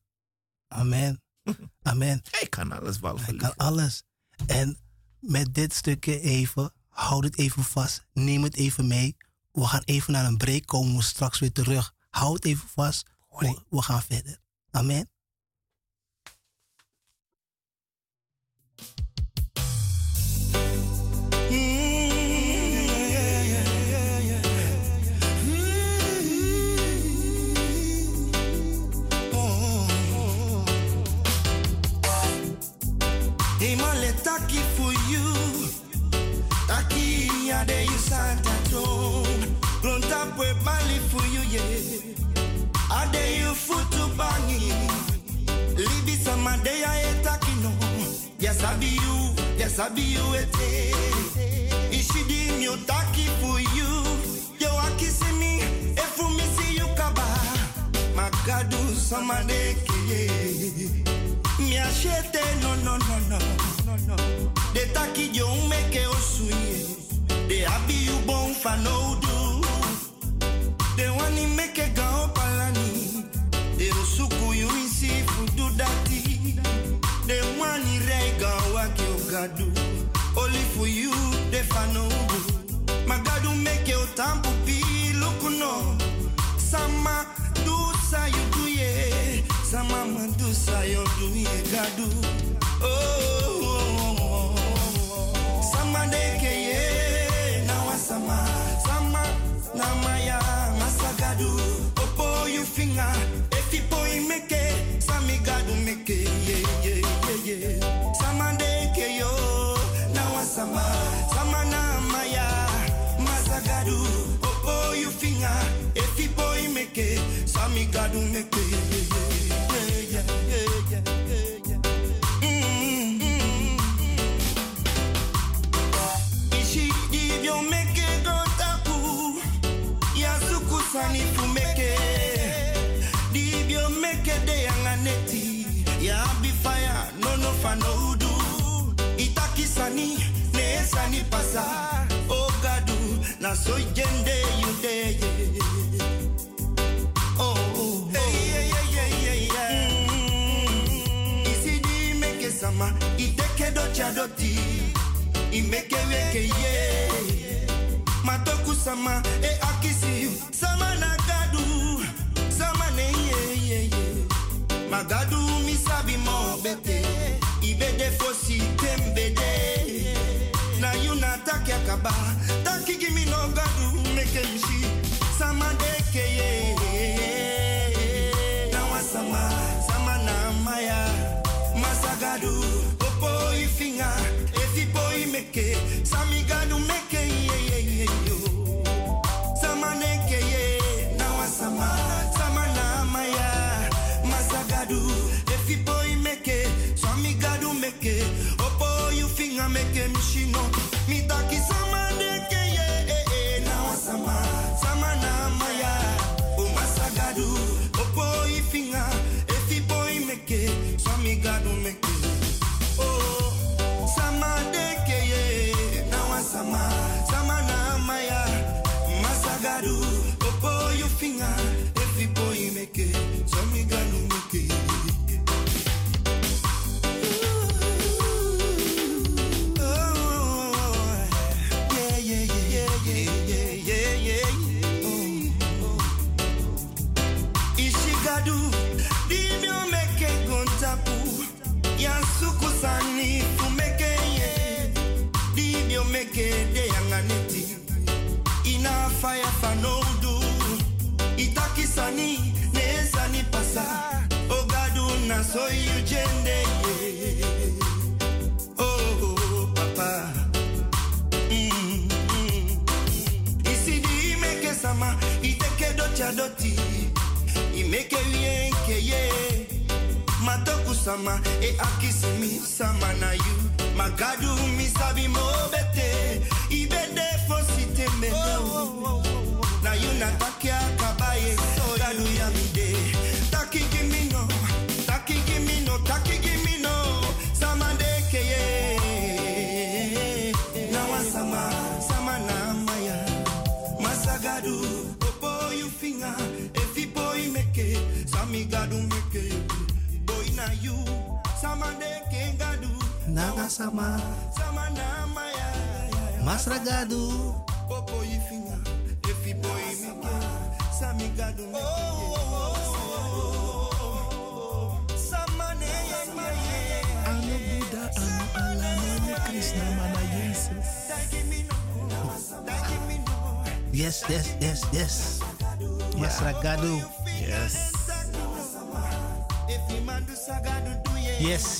Amen. Amen. Hij kan alles, behalve Hij liegen. kan alles. En met dit stukje even, houd het even vast. Neem het even mee. We gaan even naar een break, komen we straks weer terug. Houd het even vast. We, we gaan verder. Amen. Futu bangi. Libi sama de ya e taki no. Yes I be you. Yes I be you ete. Ishidi mi taki for you. Yo akisi mi. Efu mi si you kaba. Magadu sama de kiye. Mi achete no no no no no no. De taki yo meke osuye. De abi you bon fa no do. De wani meke ga opalani. De osuku you insi fudu dati. De wani rega wake ogadu. Only for you de fa no do. Magadu meke otampu pi lukuno. Sama do sa you do ye. Sama madusa you do ye gadu. Oh, oh, oh, oh. Sama deke ye. Nawa sama. Sama namaya masagadu. Opo you finger. It. Sami gadu make sani pasa Ogadu na so jende you de Oh, oh, hey, yeah, yeah, yeah, yeah, yeah. Mm. Isidi meke sama, iteke do chadoti, imeke weke ye. Matoku sama, e akisi, sama na gadu, sama ne ye ye ye. Magadu misabi akaba, taki gimi no gadu, meke mshi, sama deke ye. Na wasama, sama na masagadu, ifinga, efipo imeke, sami gadu meke ye ye ye yo. Sama neke ye, na wasama, sama na maya, masagadu, efipo imeke, sami gadu meke, opo you finger meke mitaki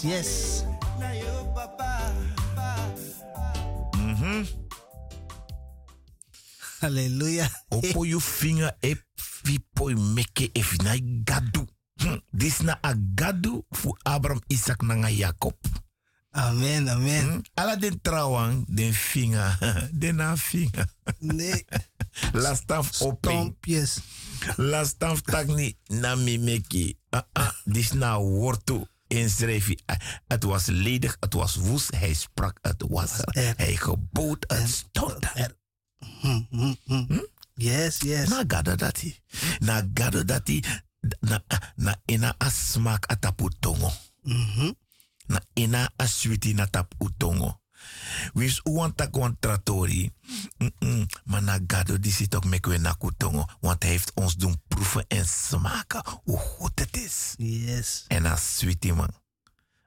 Yes, yes. Yo papa. Hallelujah. Opo you finger e fipo meke if na gadu. Hm, Dis na a gadu fu Abraham, Isaac na Jacob. Amen, amen. Hm? Ala den trouwang, den finger, den na finger. Nee, Last of open. stompjes. Last of tagni na mi meki. Ah, ah, dis na wortu inschreef hij. Ah, Het was ledig, het was woest. Hij sprak, het was er. Hij gebood, het stond er. Hm, hm, hm. Yes, yes. Na gado dati. Na gado dati. Na, na ina asmak atapu tongo. Mhm. Na ina aswiti na tap utongo. Wis uwan tak wan tratori. Mm -mm. Maar na gado die zit ook mekwe na kutongo. Want hij heeft ons doen proeven en smaken hoe goed het is. Yes. En as sweetie man.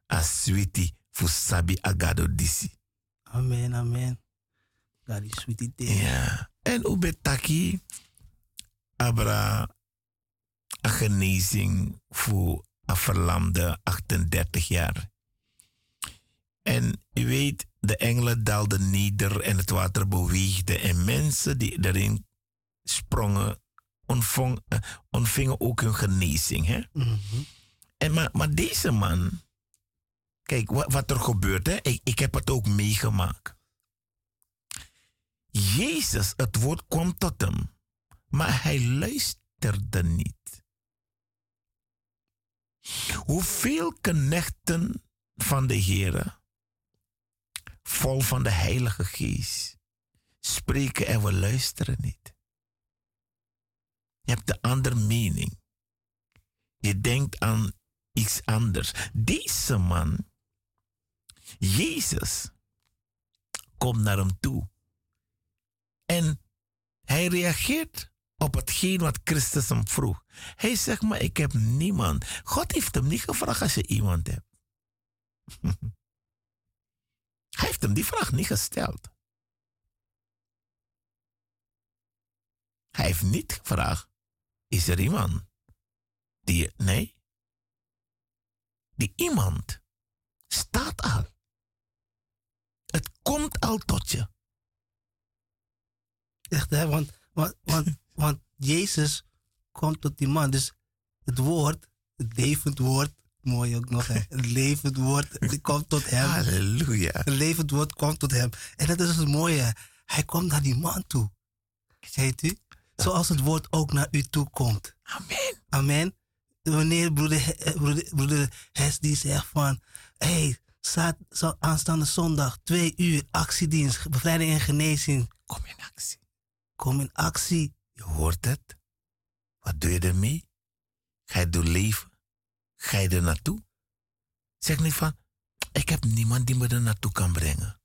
As sweetie fusabi agado disi. Amen, amen. God is sweet it there. Ja. En ubetaki abra een genezing voor een verlamde 38 jaar. En u weet, de engelen daalden neder en het water beweegde. En mensen die erin sprongen, ontvong, eh, ontvingen ook hun genezing. Hè? Mhm. En maar, maar deze man, kijk wat, wat er gebeurt, hè? Ik, ik heb het ook meegemaakt. Jezus, het woord kwam tot hem, maar hij luisterde niet. Hoeveel knechten van de Heer, vol van de Heilige Geest, spreken en we luisteren niet. Je hebt de andere mening. Je denkt aan iets anders. Deze man, Jezus, komt naar hem toe. En hij reageert op hetgeen wat Christus hem vroeg. Hij zegt maar, ik heb niemand. God heeft hem niet gevraagd als je iemand hebt. hij heeft hem die vraag niet gesteld. Hij heeft niet gevraagd, is er iemand die... Nee. Die iemand staat al. Het komt al tot je. Echt, hè? Want, want, want, want Jezus komt tot die man. Dus het woord, het levend woord, mooi ook nog, hè? Het levend woord, die komt tot hem. Halleluja. Het levend woord komt tot hem. En dat is het mooie. Hij komt naar die man toe. Weet u? Zoals het woord ook naar u toe komt. Amen. Amen. Wanneer broeder, eh, broeder, broeder Hes die zegt van... Hé, hey, aanstaande zondag, twee uur, actiedienst, bevrijding en genezing. Kom in actie. Kom in actie. Je hoort het. Wat doe je ermee? Ga je door leven? Ga je er naartoe? Zeg niet van, ik heb niemand die me er naartoe kan brengen.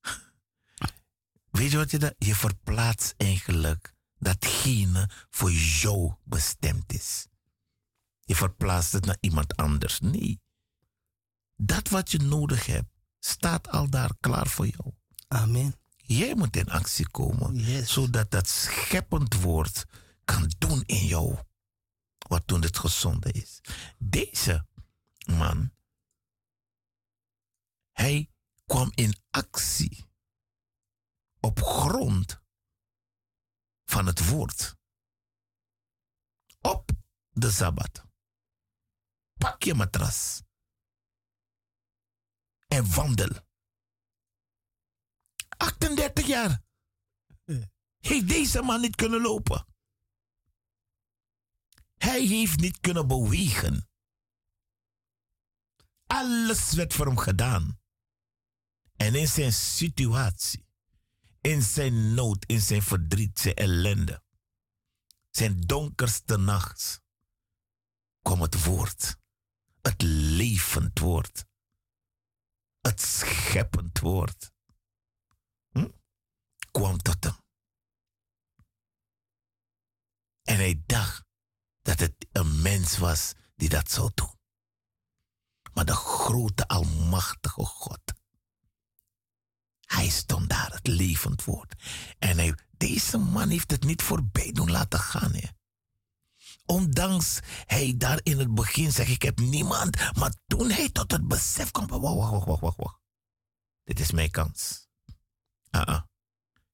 Weet je wat je dat? Je verplaatst eigenlijk datgene voor jou bestemd is. Je verplaatst het naar iemand anders. Nee. Dat wat je nodig hebt, staat al daar klaar voor jou. Amen. Jij moet in actie komen, Yes. zodat dat scheppend woord kan doen in jou wat toen het gezonde is. Deze man, hij kwam in actie op grond van het woord. Op de Sabbat. Pak je matras en wandel. 38 jaar heeft deze man niet kunnen lopen. Hij heeft niet kunnen bewegen. Alles werd voor hem gedaan. En in zijn situatie, in zijn nood, in zijn verdriet, zijn ellende, zijn donkerste nacht, kwam het woord. Het levend woord. Het scheppend woord. Hm? Kwam tot hem. En hij dacht dat het een mens was die dat zou doen. Maar de grote, almachtige God. Hij stond daar, het levend woord. En deze man heeft het niet voorbij doen laten gaan. Hè. Ondanks hij daar in het begin zegt, ik heb niemand. Maar toen hij tot het besef kwam, wacht, wacht, wacht, wacht, wacht. Dit is mijn kans. Ah, ah.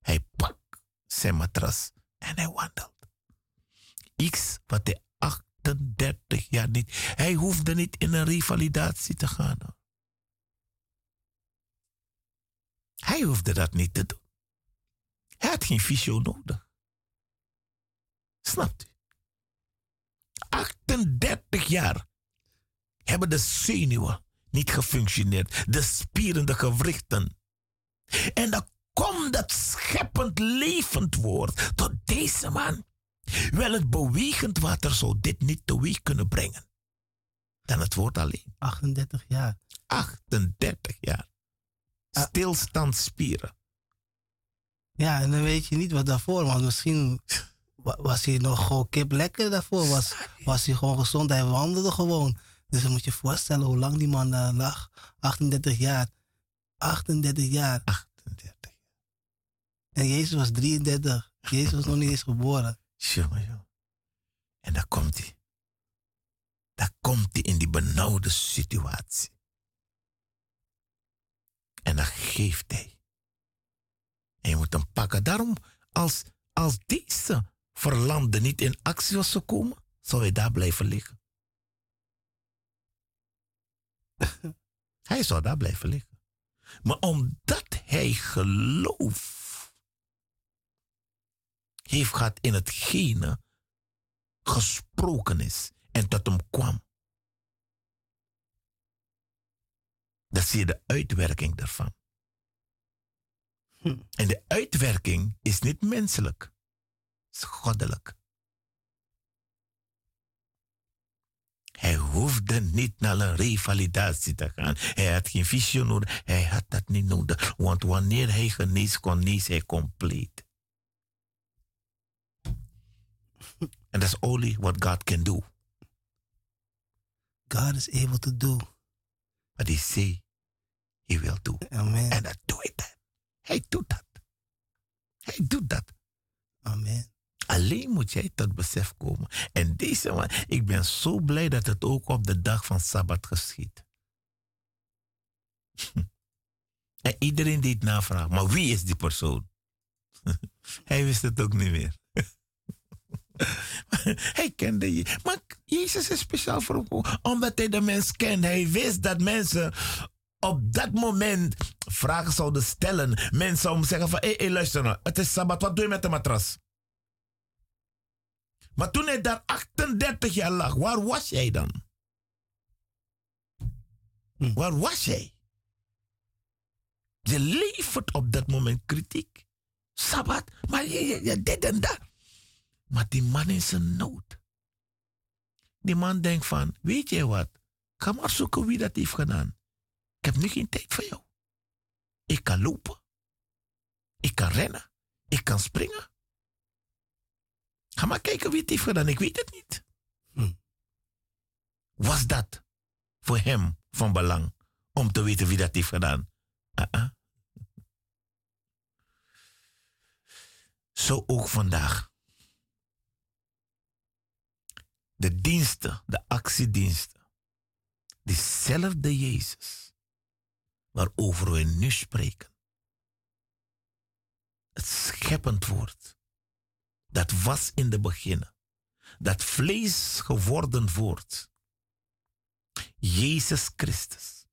Hij pakt zijn matras en hij wandelt. Iets wat hij 38 jaar niet. Hij hoefde niet in een revalidatie te gaan. Hij hoefde dat niet te doen. Hij had geen fysio nodig. Snapt u? 38 jaar hebben de zenuwen niet gefunctioneerd. De spieren, de gewrichten. En dan komt dat scheppend levend woord tot deze man. Wel, het bewegend water zou dit niet teweeg kunnen brengen. Dan het woord alleen. 38 jaar. 38 jaar. Stilstandsspieren. Ja, en dan weet je niet wat daarvoor, want misschien wa- was hij nog gewoon kip lekker daarvoor. Was, was hij gewoon gezond, hij wandelde gewoon. Dus dan moet je je voorstellen hoe lang die man daar lag. 38 jaar. 38 jaar. 38. En Jezus was 33. Jezus was nog niet eens geboren. Jongen, jongen. En daar komt hij. Daar komt hij in die benauwde situatie. En dan geeft hij. En je moet hem pakken. Daarom, als, als deze verlamde niet in actie was gekomen, zou hij daar blijven liggen. hij zou daar blijven liggen. Maar omdat hij geloof heeft gehad in hetgene gesproken is en tot hem kwam. Dan zie je de uitwerking daarvan. Hm. En de uitwerking is niet menselijk, het is goddelijk. Hij hoefde niet naar een revalidatie te gaan. Hij had geen visio nodig. Hij had dat niet nodig. Want wanneer hij geneest, kon hij compleet. And that's only what God can do. God is able to do. What he say, he will do. Amen. En dat doet hij. Hij doet dat. Hij doet dat. Amen. Alleen moet jij tot besef komen. En deze man, ik ben zo blij dat het ook op de dag van Sabbat geschiet. En iedereen die het navraagt, maar wie is die persoon? Hij wist het ook niet meer. Hij kende je. Maar Jezus is speciaal voor Omdat hij de mens kent. Hij wist dat mensen op dat moment vragen zouden stellen. Mensen zouden zeggen van, hé, hey, hey, luister nou. Het is Sabbat, wat doe je met de matras? Maar toen hij daar 38 jaar lag, waar was jij dan? Hm. Waar was jij? Je levert op dat moment kritiek. Sabbat, maar je, je, je dit en dat. Maar die man is een nood. Die man denkt van, weet je wat? Ga maar zoeken wie dat heeft gedaan. Ik heb nu geen tijd voor jou. Ik kan lopen. Ik kan rennen. Ik kan springen. Ga maar kijken wie het heeft gedaan. Ik weet het niet. Hm. Was dat voor hem van belang om te weten wie dat heeft gedaan? Ah. Zo ook vandaag. De diensten, de actiediensten. Diezelfde Jezus waarover we nu spreken. Het scheppend woord. Dat was in de beginnen. Dat vlees geworden wordt. Jezus Christus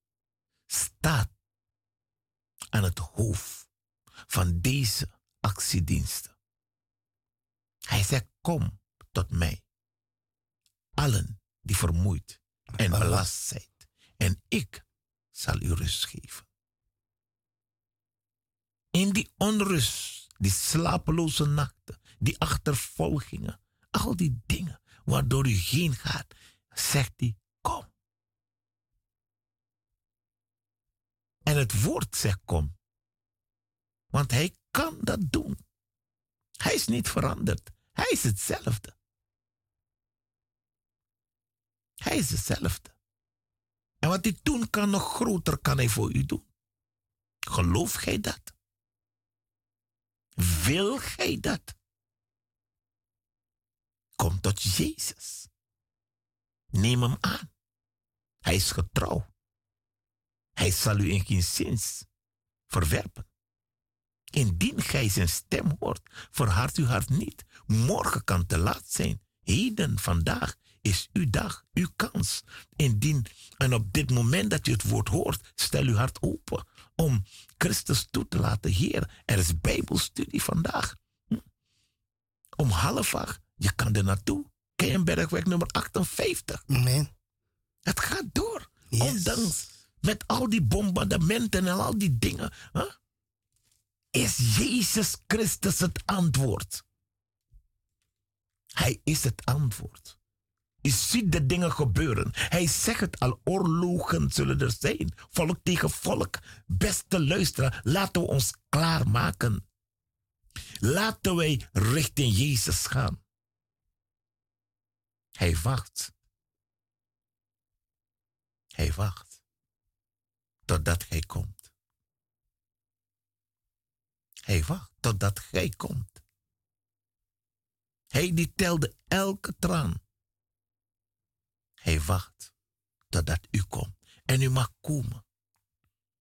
staat aan het hoofd van deze actiediensten. Hij zegt, kom tot mij. Allen die vermoeid en belast zijn. En ik zal u rust geven. In die onrust, die slapeloze nachten, die achtervolgingen, al die dingen waardoor u heen gaat, zegt hij, kom. En het woord zegt kom. Want hij kan dat doen. Hij is niet veranderd. Hij is hetzelfde. Hij is hetzelfde. En wat hij doen kan, nog groter kan hij voor u doen. Geloof gij dat? Wil gij dat? Kom tot Jezus. Neem hem aan. Hij is getrouw. Hij zal u in geen zins verwerpen. Indien gij zijn stem hoort, verhard uw hart niet. Morgen kan te laat zijn. Heden, vandaag is uw dag, uw kans. Indien en op dit moment dat je het woord hoort, stel uw hart open om Christus toe te laten. Heer, er is Bijbelstudie vandaag. Hm? Om half acht, je kan er naartoe. Keienbergweg nummer 58. Amen. Het gaat door. Yes. Ondanks met al die bombardementen en al die dingen. Is Jezus Christus het antwoord? Hij is het antwoord. Je ziet de dingen gebeuren. Hij zegt het al, oorlogen zullen er zijn. Volk tegen volk. Beste luisteraar, laten we ons klaarmaken. Laten wij richting Jezus gaan. Hij wacht. Hij wacht. Totdat hij komt. Hij wacht totdat gij komt. Hij die telde elke traan. Hij wacht totdat u komt. En u mag komen.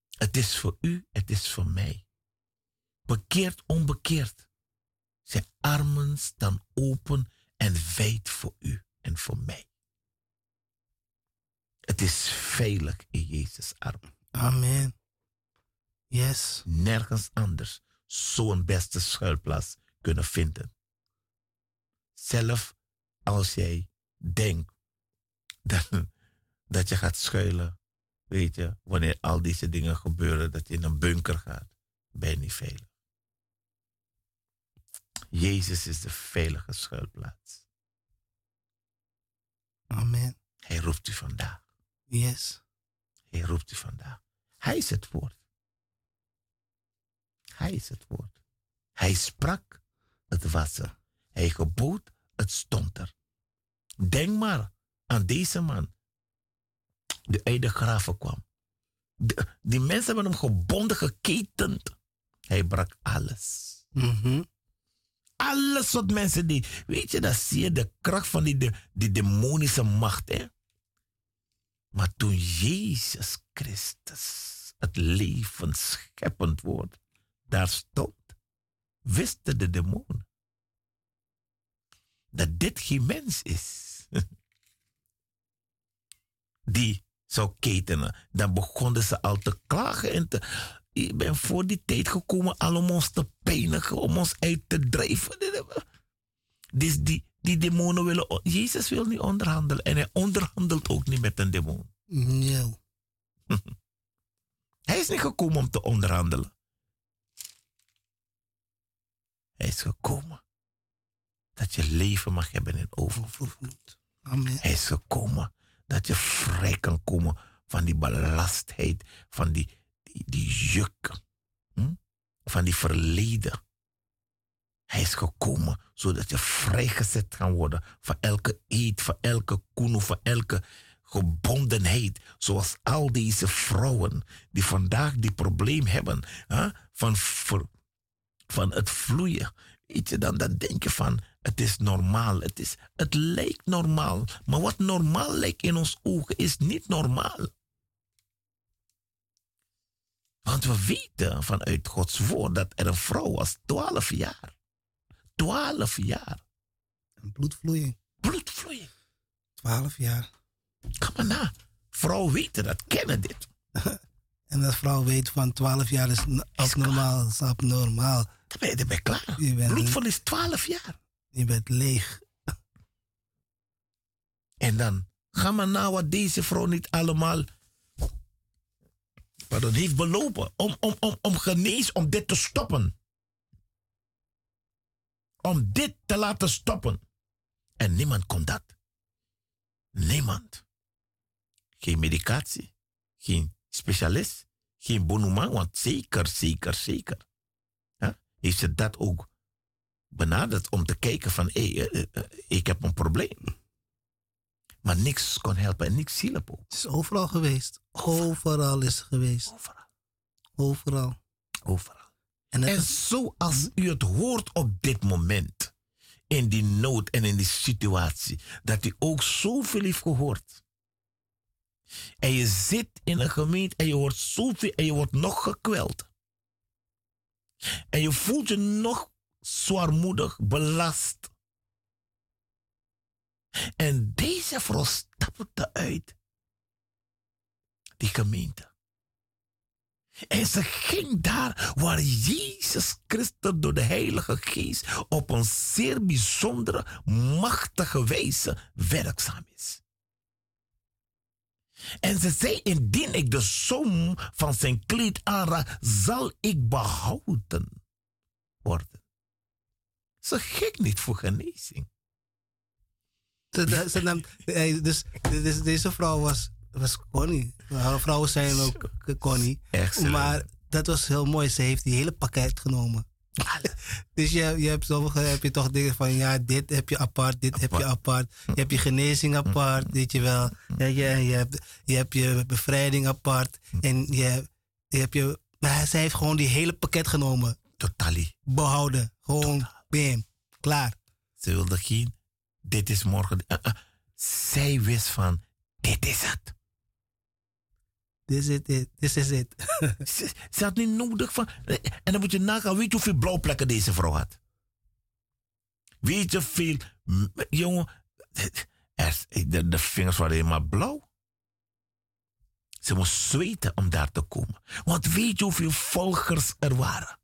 Het is voor u, het is voor mij. Bekeerd, onbekeerd. Zijn armen staan open en wijd voor u en voor mij. Het is veilig in Jezus' armen. Amen. Yes. Nergens anders zo'n beste schuilplaats kunnen vinden. Zelf als jij denkt dat, dat je gaat schuilen, weet je, wanneer al deze dingen gebeuren, dat je in een bunker gaat, ben je niet veilig. Jezus is de veilige schuilplaats. Amen. Hij roept u vandaag. Yes. Hij roept u vandaag. Hij is het woord. Hij is het woord. Hij sprak, het was er. Hij gebood, het stond er. Denk maar aan deze man, die uit de graven kwam. De- die mensen hebben hem gebonden, geketend. Hij brak alles. Mhm. Alles wat mensen die, weet je, dat zie je de kracht van die, de, die demonische macht. Hè? Maar toen Jezus Christus, het leven scheppend woord, daar stond, wisten de demonen dat dit geen mens is. Die zou ketenen. Dan begonnen ze al te klagen en te. Ik ben voor die tijd gekomen al om ons te pijnigen, om ons uit te drijven. Dus die, die demonen willen. Jezus wil niet onderhandelen. En hij onderhandelt ook niet met een demon. No. Hij is niet gekomen om te onderhandelen. Hij is gekomen dat je leven mag hebben in. Overvloed. Amen. Hij is gekomen dat je vrij kan komen van die belastheid, van die, die, die juk, hm? van die verleden. Hij is gekomen zodat je vrijgezet kan worden van elke eet, van elke koen van elke gebondenheid. Zoals al deze vrouwen die vandaag die probleem hebben hè? Van, van het vloeien. weet je, dan, dan denk je van, het is normaal. Het, is, het lijkt normaal. Maar wat normaal lijkt in ons ogen is niet normaal. Want we weten vanuit Gods woord dat er een vrouw was, 12 jaar. 12 jaar. Een bloedvloeiing. Bloedvloeiing. 12 jaar. Ga maar na. Vrouwen weten dat, kennen dit. En als vrouw weet van 12 jaar is n- abnormaal, is abnormaal. Dan ben je ermee klaar. Je bent- Bloedverlies 12 jaar. Je bent leeg. En dan ga maar na wat deze vrouw niet allemaal pardon, heeft belopen om, om, om, om genees, om dit te stoppen. Om dit te laten stoppen. En niemand kon dat. Niemand. Geen medicatie, geen specialist, geen bonumang, want zeker, zeker, zeker. Ja, heeft ze dat ook benaderd om te kijken van, hé, eh, eh, eh, ik heb een probleem. Maar niks kon helpen en niks hielp ook. Het is overal geweest. Overal is het geweest. Overal. Overal. Overal. En, het En is- zoals u het hoort op dit moment, in die nood en in die situatie, dat u ook zoveel heeft gehoord. En je zit in een gemeente en je hoort zoveel en je wordt nog gekweld. En je voelt je nog zwaarmoedig, belast. En deze vrouw stapte uit die gemeente. En ze ging daar waar Jezus Christus door de Heilige Geest op een zeer bijzondere, machtige wijze werkzaam is. En ze zei, indien ik de som van zijn kleed aanraak, zal ik behouden worden. Ze ging niet voor genezing. Ze, ze nam, dus, dus deze vrouw was, was Connie. Haar Vrouwen zijn ook Connie. Excellent. Maar dat was heel mooi. Ze heeft die hele pakket genomen. Dus je, je hebt sommige heb je toch dingen van ja, dit heb je apart, dit heb je apart. Je hebt je genezing apart, weet je wel. Ja, je, je, hebt, je hebt je bevrijding apart. En je, je hebt je. Maar zij heeft gewoon die hele pakket genomen. Totally. Behouden. Gewoon, bam, klaar. Ze wilde geen, dit is morgen. Uh, uh. Zij wist van, dit is het. This is it. This is it. Ze, had niet nodig van. En dan moet je nagaan, weet je hoeveel blauwplekken deze vrouw had? Weet je hoeveel. m- Jongen, de, de vingers waren helemaal blauw. Ze moest zweten om daar te komen. Want weet je hoeveel volgers er waren?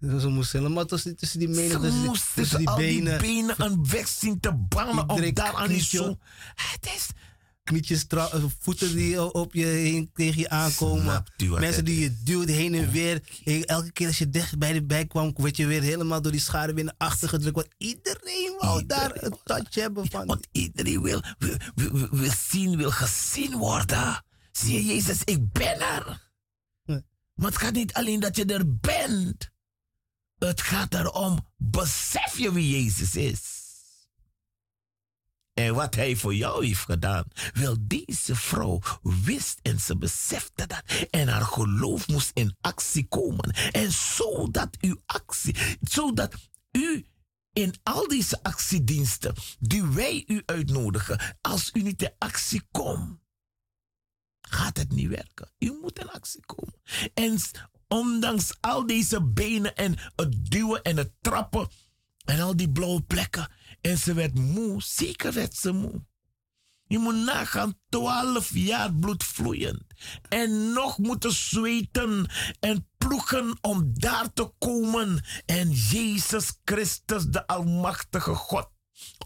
Ze moest helemaal tussen, tussen die menen, Ze tussen, die- moest tussen die al benen. die benen een weg zien te banen Iedere daar aan die zon. Het is. knietjes, eh, voeten die op je heen tegen je aankomen. Mensen die je duwt heen en weer. En elke keer als je dicht bij de bij kwam, werd je weer helemaal door die schade binnen achtergedrukt. Want iedereen wou daar een touch hebben van. Want iedereen wil, wil, wil, wil zien, wil gezien worden. Zie je, Jezus, ik ben er. Maar het gaat niet alleen dat je er bent. Het gaat erom, besef je wie Jezus is? En wat hij voor jou heeft gedaan. Wel, deze vrouw wist en ze besefte dat. En haar geloof moest in actie komen. En zodat uw actie, zodat u in al deze actiediensten die wij u uitnodigen, als u niet in actie komt, gaat het niet werken. U moet in actie komen. En ondanks al deze benen en het duwen en het trappen en al die blauwe plekken, en ze werd moe, zeker werd ze moe. Je moet nagaan, twaalf jaar bloed vloeiend. En nog moeten zweten en ploegen om daar te komen. En Jezus Christus, de Almachtige God.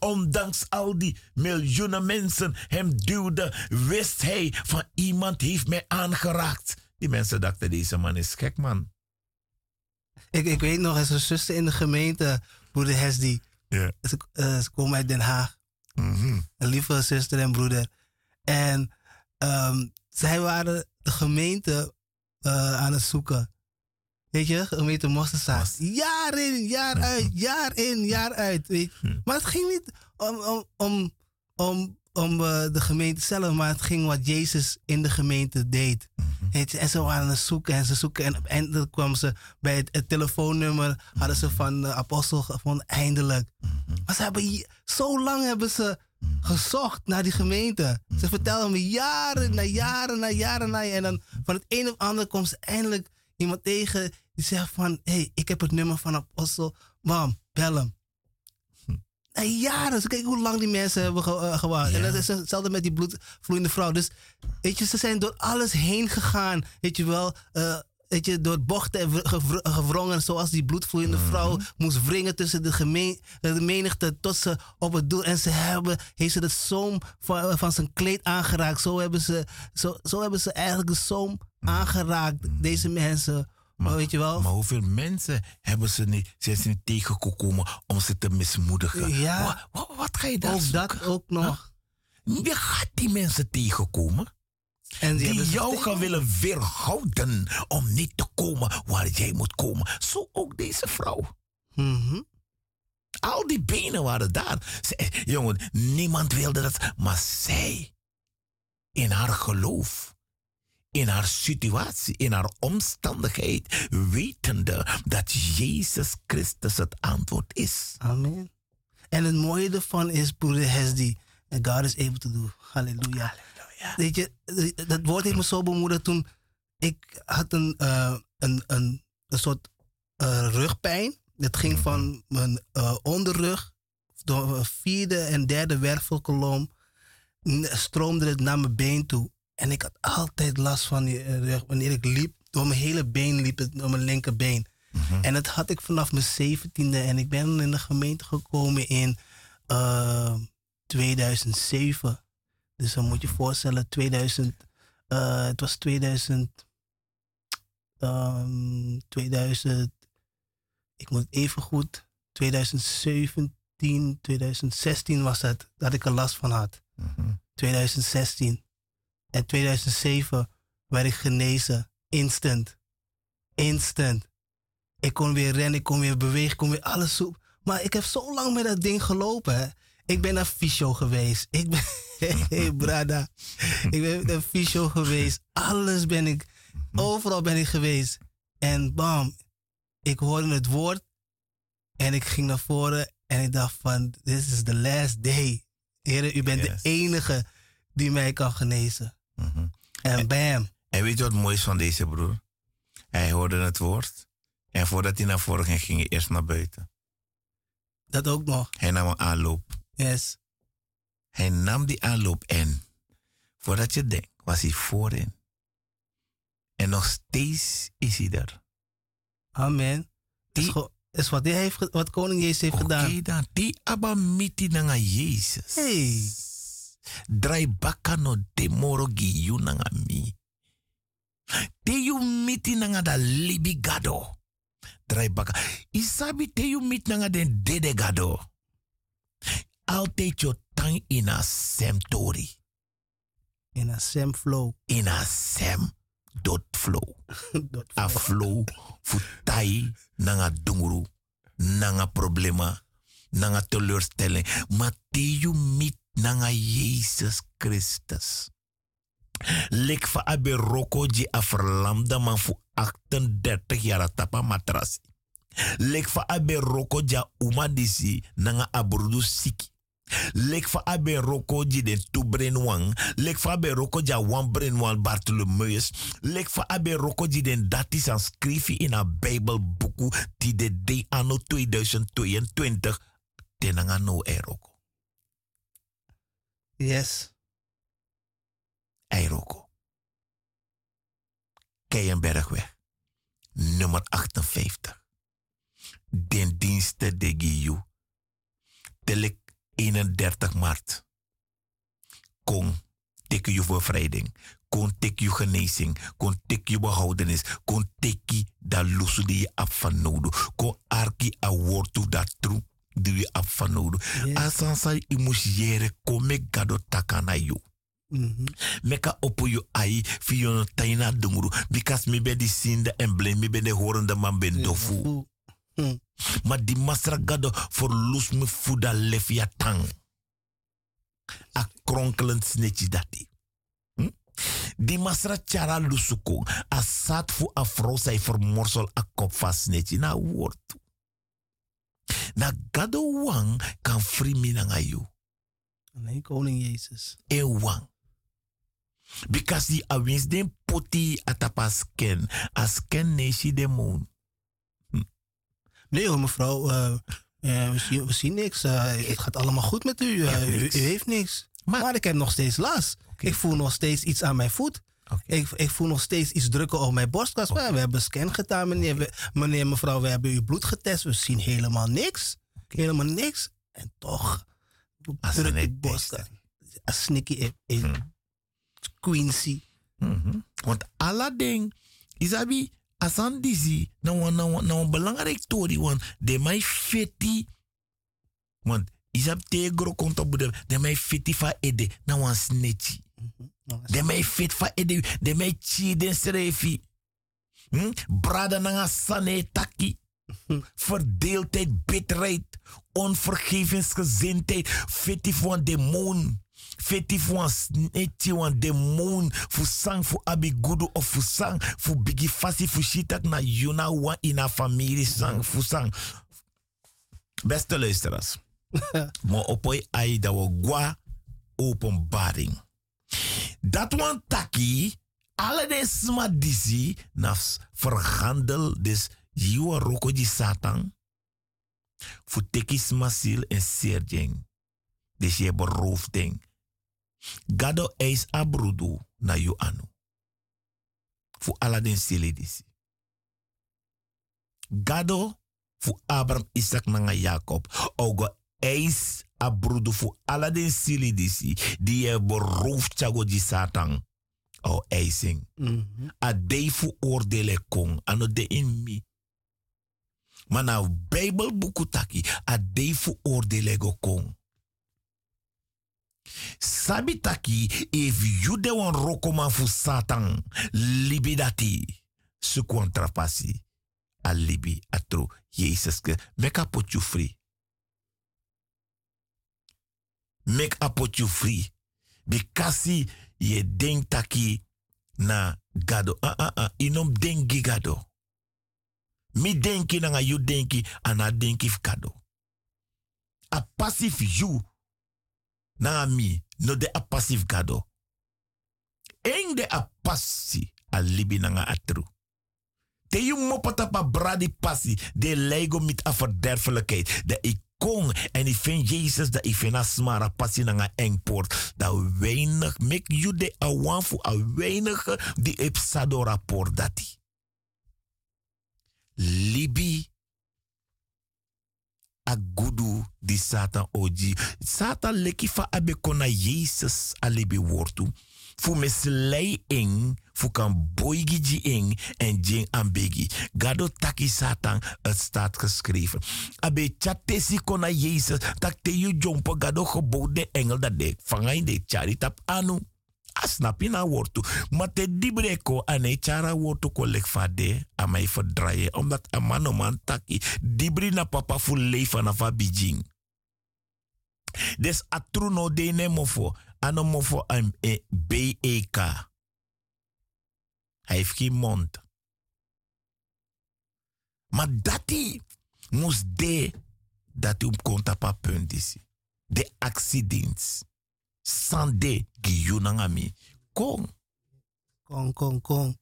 Ondanks al die miljoenen mensen hem duwden, wist hij van iemand heeft mij aangeraakt. Die mensen dachten, deze man is gek man. Ik, ik weet nog, er is een zuster in de gemeente, broeder Hesdy. Ja. Ze, ze komen uit Den Haag. Mhm. Een lieve zuster en broeder. En ehm, zij waren de gemeente eh, aan het zoeken. Weet je, gemeente Mosterdzaad. Jaar in, jaar uit, jaar in, jaar uit. Weet je. Maar het ging niet om, om, om, om, om eh, de gemeente zelf, maar het ging wat Jezus in de gemeente deed. Je, en ze waren aan het zoeken en ze zoeken. En eindelijk kwamen ze bij het, het telefoonnummer. Hadden ze van de apostel gevonden, eindelijk. Maar ze hebben zo lang hebben ze gezocht naar die gemeente. Ze vertelden me jaren na jaren na jaren na. En dan van het een of ander komt ze eindelijk iemand tegen. Die zegt van, hé, hey, ik heb het nummer van apostel. Bam, bel hem. Na jaren. Dus kijk hoe lang die mensen hebben ge- eh, gewacht. En dat is hetzelfde met die bloedvloeiende vrouw. Dus weet je, ze zijn door alles heen gegaan. Weet je wel, eh, weet je, door bochten en wr- gewr- gewrongen. Zoals die bloedvloeiende vrouw moest wringen tussen de, gemeen, de menigte tot ze op het doel. En ze hebben, heeft ze de zoom van, van zijn kleed aangeraakt. Zo hebben ze, zo, zo hebben ze eigenlijk de zoom aangeraakt. Deze mensen. Maar, weet je wel? Maar hoeveel mensen hebben ze niet, zijn ze niet tegengekomen om ze te mismoedigen? Ja. Wa- wa- wat ga je daar ook zoeken? dat ook nog. Je gaat die mensen tegenkomen. En Die jou gaan willen weerhouden om niet te komen waar jij moet komen. Zo ook deze vrouw. Mhm. Al die benen waren daar. Zij- jongen, niemand wilde dat. Maar zij, in haar geloof, in haar situatie, in haar omstandigheid, wetende dat Jezus Christus het antwoord is. Amen. En het mooie ervan is, broeder Hesdy, that God is able to do. Halleluja. Weet je, dat woord heeft me zo bemoedigd toen ik had een, eh, een, een, een soort eh, rugpijn. Dat ging van mijn eh, onderrug, door mijn vierde en derde wervelkolom, stroomde het naar mijn been toe. En ik had altijd last van die eh, rug. Wanneer ik liep, door mijn hele been liep het, door mijn linkerbeen. En dat had ik vanaf mijn zeventiende. En ik ben in de gemeente gekomen in eh, 2007. Dus dan moet je je voorstellen, 2000, eh, het was 2000, ehm, 2000, ik moet even goed, 2017, 2016 was het, dat ik er last van had. 2016. En 2007 werd ik genezen, instant. Instant. Ik kon weer rennen, ik kon weer bewegen, ik kon weer alles zo. Maar ik heb zo lang met dat ding gelopen. Hè. Ik ben naar fysio geweest. Ik ben, hey brada. Ik ben naar fysio geweest. Alles ben ik, overal ben ik geweest. En bam, ik hoorde het woord. En ik ging naar voren en ik dacht van, this is the last day. Heer, u bent Yes. de enige die mij kan genezen. En bam. En weet je wat mooi is van deze broer? Hij hoorde het woord. En voordat hij naar voren ging, ging hij eerst naar buiten. Dat ook nog. Hij nam een aanloop. Yes. Hij nam die aanloop en voordat je denkt, was hij voorin. En nog steeds is hij er. Amen. Is, Die- is wat, hij heeft, wat koning Jezus heeft Oké gedaan. dan, die abamiti nanga Jezus. Hey. Drai baka no demoro giyu nanga mi. Te you miti nanga da libi gado. Drai baka. Isabi te you mit nanga den dede gado. Altijd je tang in a sem tori. In een Sam Flow. In a sem dot flow. Dat- a flow futai nanga dunguru nanga problema nanga teleurstelling maar die you meet nanga Jezus Christus. Lek fa abe roko ji a verlamde man fu 38 jaar tapa matrasi. Lek fa abe roko ja uma disi nanga abrudu siki. Lek fa abe roko ji den tu wang. Lek abe roko wan brain wang Bartholomeus lek fa abe roko ji den dati san skrifi in a bijbelboeku ti de de anno 2022 tenanga no e roko Yes. e roko Keienbergweg nummer 58 den dienste de Giyu telek 31 maart. Kon teken je bevrijding. Kon teken je genezing. Kon teken je behoudenis. Kon teki da lusu die je af van nodig. Kon arki a wortu da tru die je af van nodig Yes. asansa i mus yere kon me gado takana you Mhm. meka opo yo ai fi yo taina dunguru because mi ben di sinde en blame mi ben de horende man ben dofu Oeh. Hm. ma di masra gado for lus me fuda lef ya tang a kronkelend snitje dati hm? Die masra chara lusuko. A sat fu a vrouw zij vermorsel a kop vastnetje. Na woord. Na gado wang kan frimi na you. Nee, koning Jezus. E wang. Because die awins den poti atapa sken. A sken neshi de moon. Nee hoor, mevrouw. eh, eh, we, zien, we zien niks. Eh, het gaat allemaal goed met u. U, heeft niks. Maar- Maar, ik heb nog steeds last. Ik voel nog steeds iets aan mijn voet. Ik, ik voel nog steeds iets drukken op mijn borstkas. Maar we hebben een scan gedaan, meneer. We- meneer, mevrouw, we hebben uw bloed getest. We zien helemaal niks. Helemaal niks. En toch druk een net borstkas. Een snikkie in, in Quincy. Mhm. Want Aladdin, isabi, asan disi, na wan, na wan, na wan belangrijk tori, want de mij feti, want isab te gro konto bude, de mij feti fa ede, na wan snitchi. De mij fit fa ede, de mij chi den strefi. Hm? Brada na nga sane taki. Verdeeldheid, bitterheid, onvergevensgezindheid, voor een demon. Feti een snitje, een demon. Fu sang fu abi gudu of fu sang fu bigi fasi fu shitak na yuna wa in a familie sang fu sang. Beste luisteraars. Mo opoi ai da wo gwa openbaring. Dat wan taki, alle de sma disi, nafs verhandel, dus jiwa roko di satan, fu teki sma sil en serjeng. Dus je beroofd ding. Gado eis abrudu na yu anu. Fu ala den sili disi. Gado fu Abraham, Isaac nanga Jacob. Ogo eis abrudu fu ala den sili disi. Je beroofd chago di satan. O eising. Mhm. A dei fu oordele kong. Ano de in mi. Maar nou Bijbelboeken taki. A dei fu oordele go kong. Sabi taki if you de wan rokoma fu satan libidati su kontrapasi a libi atro Jesus ke meka put you free make a put you free bikasi ye denk taki na gado ah ah ah inom dengi gado mi denki na you denki ana denki gado a passive you na mi no de a passive gado. Eng de a passi a libi na nga atru. Te yu mopata pa bradi passi de lego mit a verderfelijkheid. De ik kon en ik vind Jezus dat ik vind smara passi na nga engpoort. Dat weinig, mek you de a wan fu a weinig die epsado rapport dati. Libi a gudu di satan oji. Satan leki fa abe kona Jesus alibi wortu. Fu mislei ing, fu kan boigi ji ing en jing ambegi. Gado taki satan, het staat geschreven. Abe chatesi kona Jesus, tak te you jompo gado de engel dat de vangai de charitap anu. Asnapi na wortu. Maar te dibreko ane chara wortu kolek fade a mij verdraaien. Omdat a man o man taki. Dibri na papa fu leven. Des a true no de ne mofo. Ano mofo am e BEK. Hij heeft geen. Maar dati moest de dat um konta pa punt disi. De accidents. Sande giyunangami. Kong. Kom, kom, kom.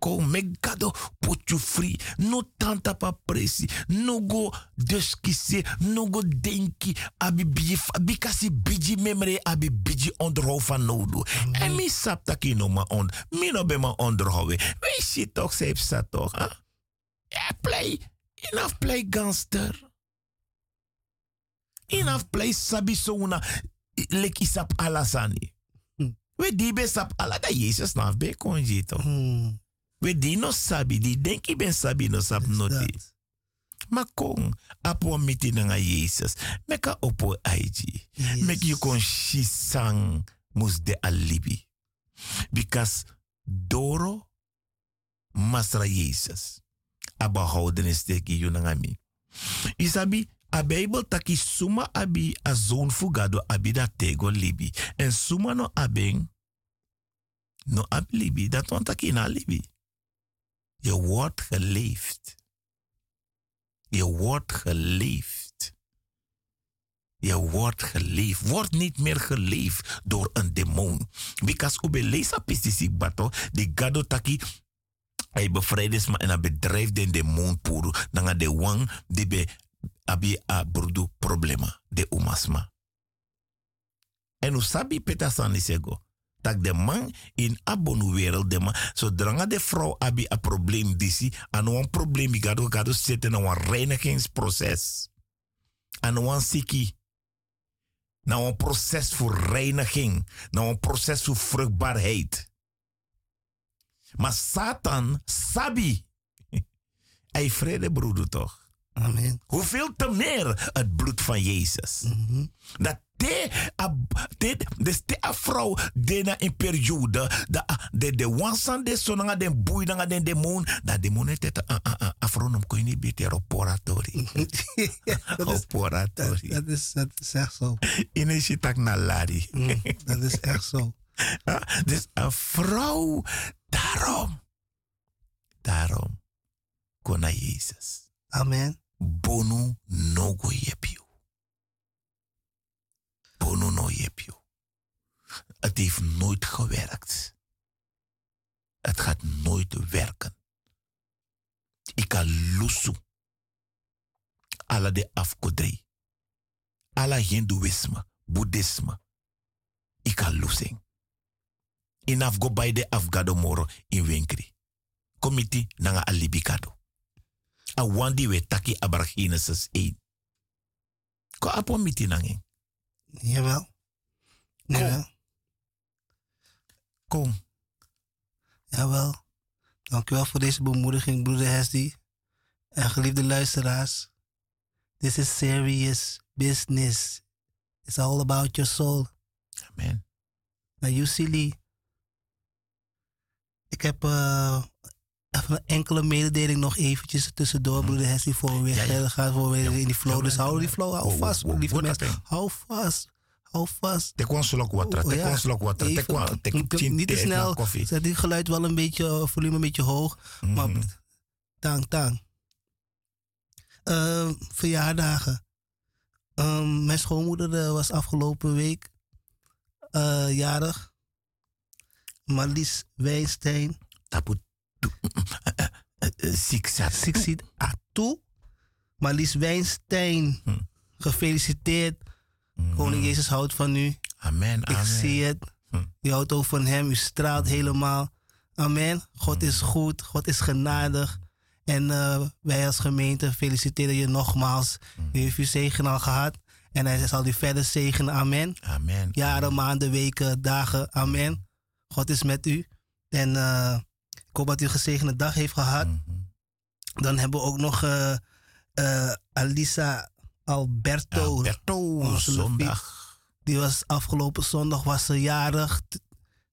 Kom, me gado put you free. No tanta pa presi. No go duskise. No go denki. Abi biji, abi kasi biji memre. Abi biji onderhoud van nodo. En mi sap taki no ma on. Mi no be ma onderhouden. We shit toch, zeep sa toch. Huh? Play. Enough play gangster. Enough play sabi so una. Lek isap alasani. We di be sap ala da Jezus naf be konjito. Hmm, We di no sabi, di denki ben sabi no sap no di. Ma kong, apo miti nga Jezus. Meka opo aiji. Yes. Mek you kon shisang mus de alibi. Because doro masra Jezus. Aba houdenis teki you nga mi. Isabi, a Bijbel taki suma abi a zoon fugado abi da tego libi. En suma no abeng No ablibi, dat want ik in alibi. Je wordt geleefd. Je wordt geleefd. Je wordt geleefd. Wordt niet meer geleefd door een demon. Because ube leesa pisisi bato, die gado taki, hij bevrijdt me en hij bedrijft den demon puro. Dan de wang, die be abi a burdu problema, de umasma. En u sabi peta sani sego. Tak de man in abonu wereld de man. So dranga de vrouw abi a probleem disi. An een probleem gado gado zitten na een reinigingsproces. An een siki. Na een proces voor reiniging. Na een proces voor vruchtbaarheid. Maar Satan, sabi. Hij vrede broeder toch? Amen. Hoeveel te meer het bloed van Jezus. Dat de, de, de, de vrouw de na in periode de de de wansan de so den boy nga den demon dat demon het het afronom kon je niet beter operatori dat, is, operatori dat, is, dat is echt zo. in je tak na lari Mm, dat is echt zo. Ah, dus een vrouw daarom daarom kon naar Jezus Amen. bonu nogo yepio. No yepio. Het heeft nooit gewerkt. Het gaat nooit werken. Ik lusu. Alla de afkodri. Alla hindoeïsme, boeddhisme. Ik lusing. In afgo bij de afgadomoro in winkri. Komiti nanga alibikado a wandi we taki abar Genesis 1. Ko apo miti nanging. Jawel. Jawel. Kom. Jawel. Dankjewel voor deze bemoediging, broeder Hesdy. En geliefde luisteraars. This is serious business. It's all about your soul. Amen. Nou, Yusili. Ik heb eh, even een enkele mededeling nog eventjes tussendoor, broeder Hesdy, voor we weer Ja, gaan, voor we weer in die flow. Dus hou die flow, hou Wow, vast, wow, wow. lieve mensen. Hou vast, hou vast. Te kon slok water, te Oh, ja. kon slok water, Niet- te snel. Zet die geluid wel een beetje, eh, volume een beetje hoog. Maar Mhm. tang, tang. Ehm, verjaardagen. Ehm, mijn schoonmoeder eh, was afgelopen week eh, jarig. Marlies Wijnstein. Tapu ziek zat. Sixit Atu. Marlies Wijnstein. Hm. Gefeliciteerd. Koning Jezus houdt van u. Amen, Ik amen. zie het. Hm. U houdt ook van hem. U straalt helemaal. Amen. God is goed. God is genadig. En eh, wij als gemeente feliciteren je nogmaals. U heeft uw zegen al gehad. En hij zal u verder zegenen. Amen. Amen. Jaren, maanden, weken, dagen. Amen. God is met u. En eh, ik hoop dat u een gezegende dag heeft gehad. Mhm. Dan hebben we ook nog eh, eh, Alisa Alberto. Alberto, Onze zondag. Die was afgelopen zondag was ze jarig. T-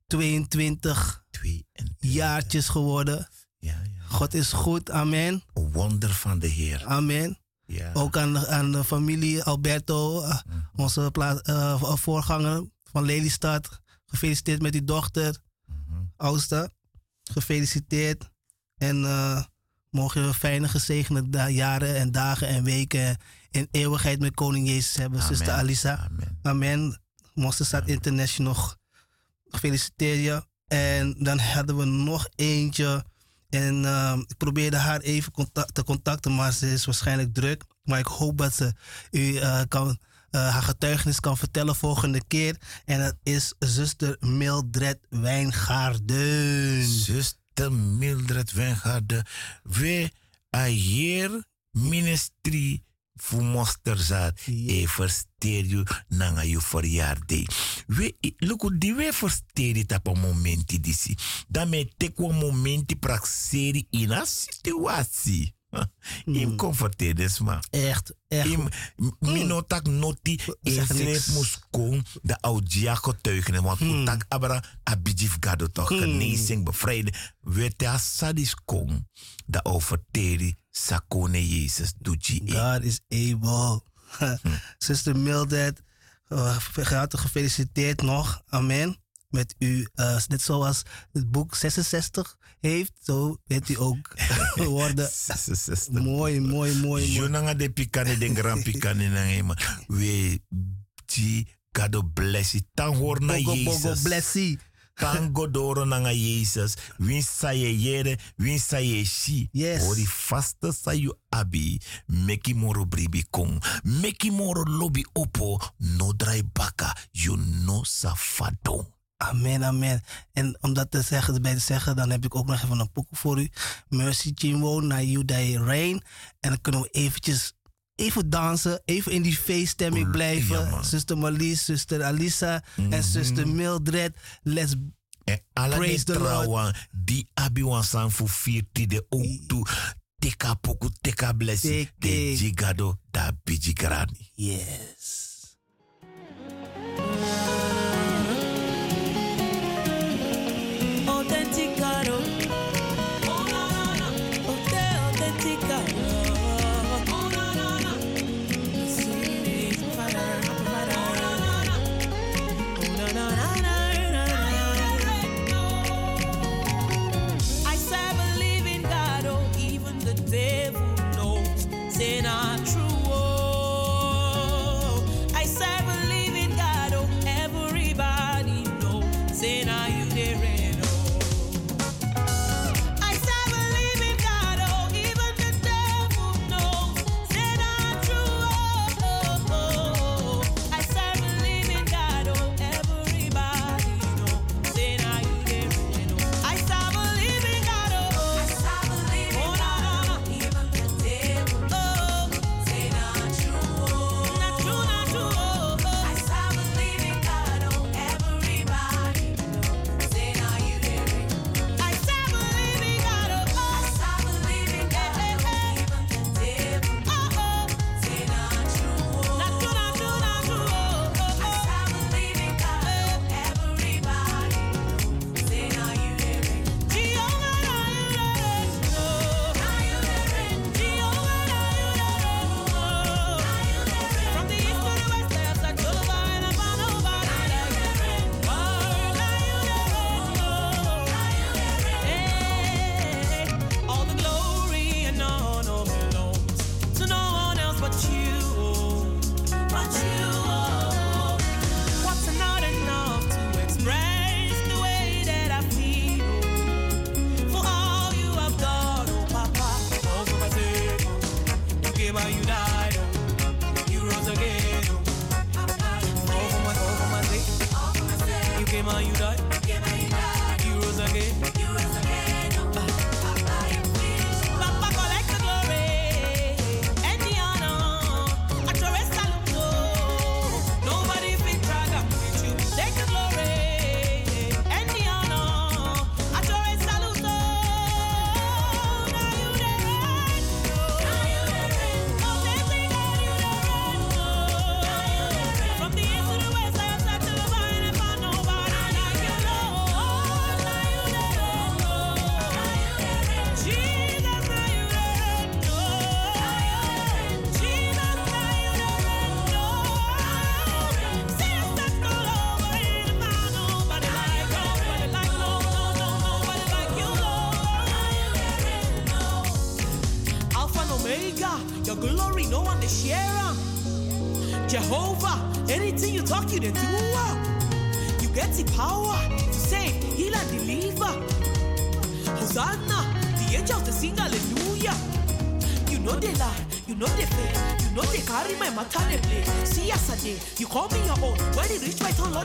22 Twee en jaartjes geworden. Ja, ja. God is goed. Amen. Wonder van de Heer. Amen. Ja. Ook aan, de- aan de familie Alberto, eh, onze pla- eh, voorganger van Lelystad. Gefeliciteerd met uw dochter, Mhm. oudste. Gefeliciteerd. En eh, mogen we fijne gezegende jaren en dagen en weken in eeuwigheid met Koning Jezus hebben. Amen. Zuster Alisa. Amen. Amen. Mosterdstad International. Gefeliciteer je. En dan hadden we nog eentje. En ehm, ik probeerde haar even contact, te contacten, maar ze is waarschijnlijk druk. Maar ik hoop dat ze u eh, kan, eh, haar getuigenis kan vertellen volgende keer. En dat is zuster Mildred Wijngaarden. Zuster Mildred Wijngaarden. We hier ministry voor mosterzaad. E versteer je na je verjaardag. We, look, die we versteer het op een moment. Dan me tek een moment praxeri in een situatie. Im hmm. comforteer is maar. Echt, echt. Im, hmm. minotak noti inschrijf moest komen de audia getuigen. Want mm. utak abra abijif gado toch hmm. genezing bevrijden. Weta sadis kom de overteri sakone Jezus doet God is able. Sister Mildred, eh, uh, hartelijk gefeliciteerd nog. Amen. Met u, uh, net zoals het boek 66 heeft, zo bent u ook geworden. mooi, mooi, mooi. Jonanga de pikane, de grand pikane, nangema. We, die, kado blessie. Tangor na Jezus. Bogo, blessie. Tango doro nanga Jesus Win saye yere, win saye shi. Yes. Ori fasta sayu abi, meki moro bribi kong. Meki moro lobby opo, no dry baka, you no safado Amen, amen. En om dat te zeggen, bij te zeggen, dan heb ik ook nog even een poek voor u. Mercy Chimwo, na you die Rain. En dan kunnen we eventjes even dansen, even in die feeststemming blijven. Ja, zuster Sister zuster Alisa mm -hmm. en mhm. zuster Mildred. Let's en praise the Lord. Die abiwan san voor de ook toe. Teka poku, teka blessing. De jigado, da bijigrani. Yes.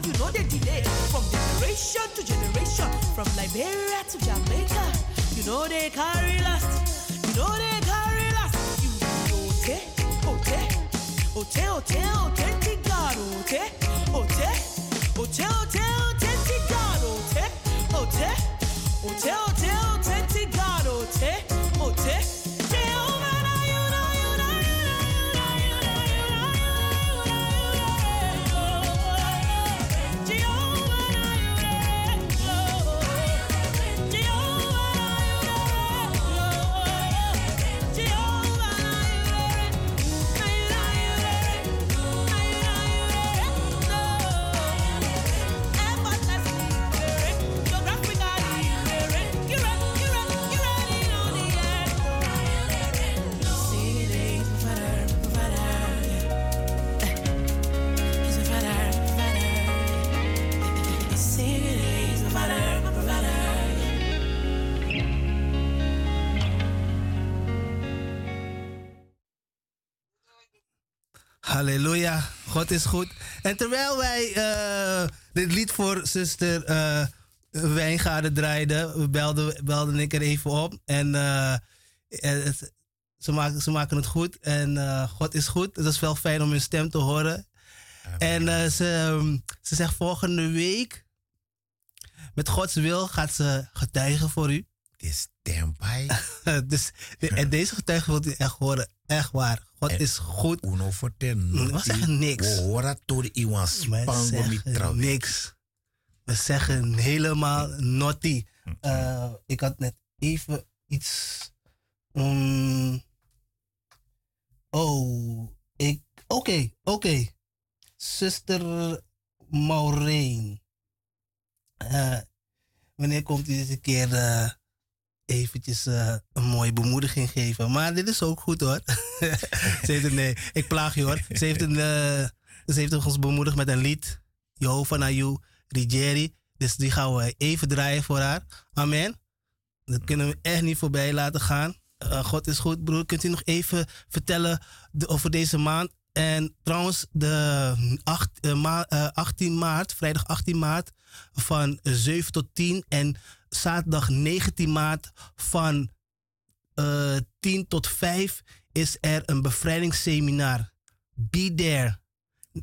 love, you know they delay from generation to generation, from Liberia to Jamaica. You know they carry last, you know they carry last. You ote, ote, ote, ote, authentic God, ote, ote, ote, ote, authentic God, ote, ote, ote, ote, authentic God, ote, ote. Halleluja. God is goed. En terwijl wij eh, dit lied voor zuster eh Wijngaarden draaiden, belden, belden ik er even op. En eh, het- ze, maken, ze maken het goed. En God is goed. Het is wel fijn om hun stem te horen. En ze, ehm, ze zegt volgende week, met Gods wil, gaat ze getuigen voor u. Dit tempai. dus, de- en deze getuige wilt u echt horen. Echt waar. God En- is goed. Uno We zeggen niks. We horen door zeggen trouw. niks. We zeggen helemaal naughty. Eh, ik had net even iets. oh, ik. Oké, oké. Zuster Maureen. Eh, wanneer komt u deze keer eh, eventjes eh, een mooie bemoediging geven? Maar dit is ook goed hoor. ze heeft een, nee, ik plaag je hoor. Ze heeft, een, eh, ze heeft ons bemoedigd met een lied. Jehovah na you. Dus die gaan we even draaien voor haar. Amen. Dat kunnen we echt niet voorbij laten gaan. Eh, God is goed, broer. Kunt u nog even vertellen over deze maand? En trouwens, de 8, eh, ma- eh, 18 maart, vrijdag 18 maart, van 7 tot 10. En zaterdag 19 maart van eh 10 tot 5 is er een bevrijdingsseminar. Be there.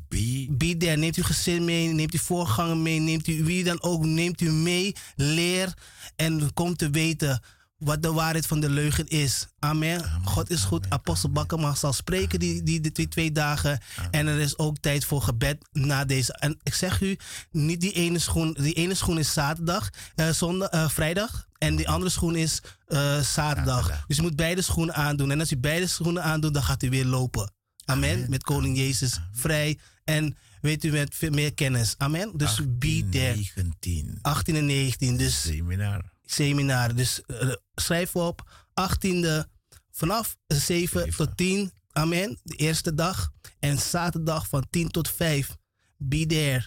Be Be there. Neemt uw gezin mee, neemt uw voorganger mee, neemt u wie dan ook, neemt u mee, leer en kom te weten wat de waarheid van de leugen is. Amen. God is goed. Apostel Bakkema zal spreken die, die, twee dagen. En er is ook tijd voor gebed na deze. En ik zeg u, niet die ene schoen. Die ene schoen is zaterdag, eh, zondag, eh, vrijdag. En die andere schoen is eh, zaterdag. Dus u moet beide schoenen aandoen. En als u beide schoenen aandoet, dan gaat u weer lopen. Amen. Met koning Jezus vrij. En weet u, met veel meer kennis. Amen. Dus be there. 19. 18 en 19. Dus Seminar. Seminar. Dus eh, schrijf op 18e vanaf 7 Zeven. tot 10. Amen. De eerste dag. En zaterdag van 10 tot 5. Be there.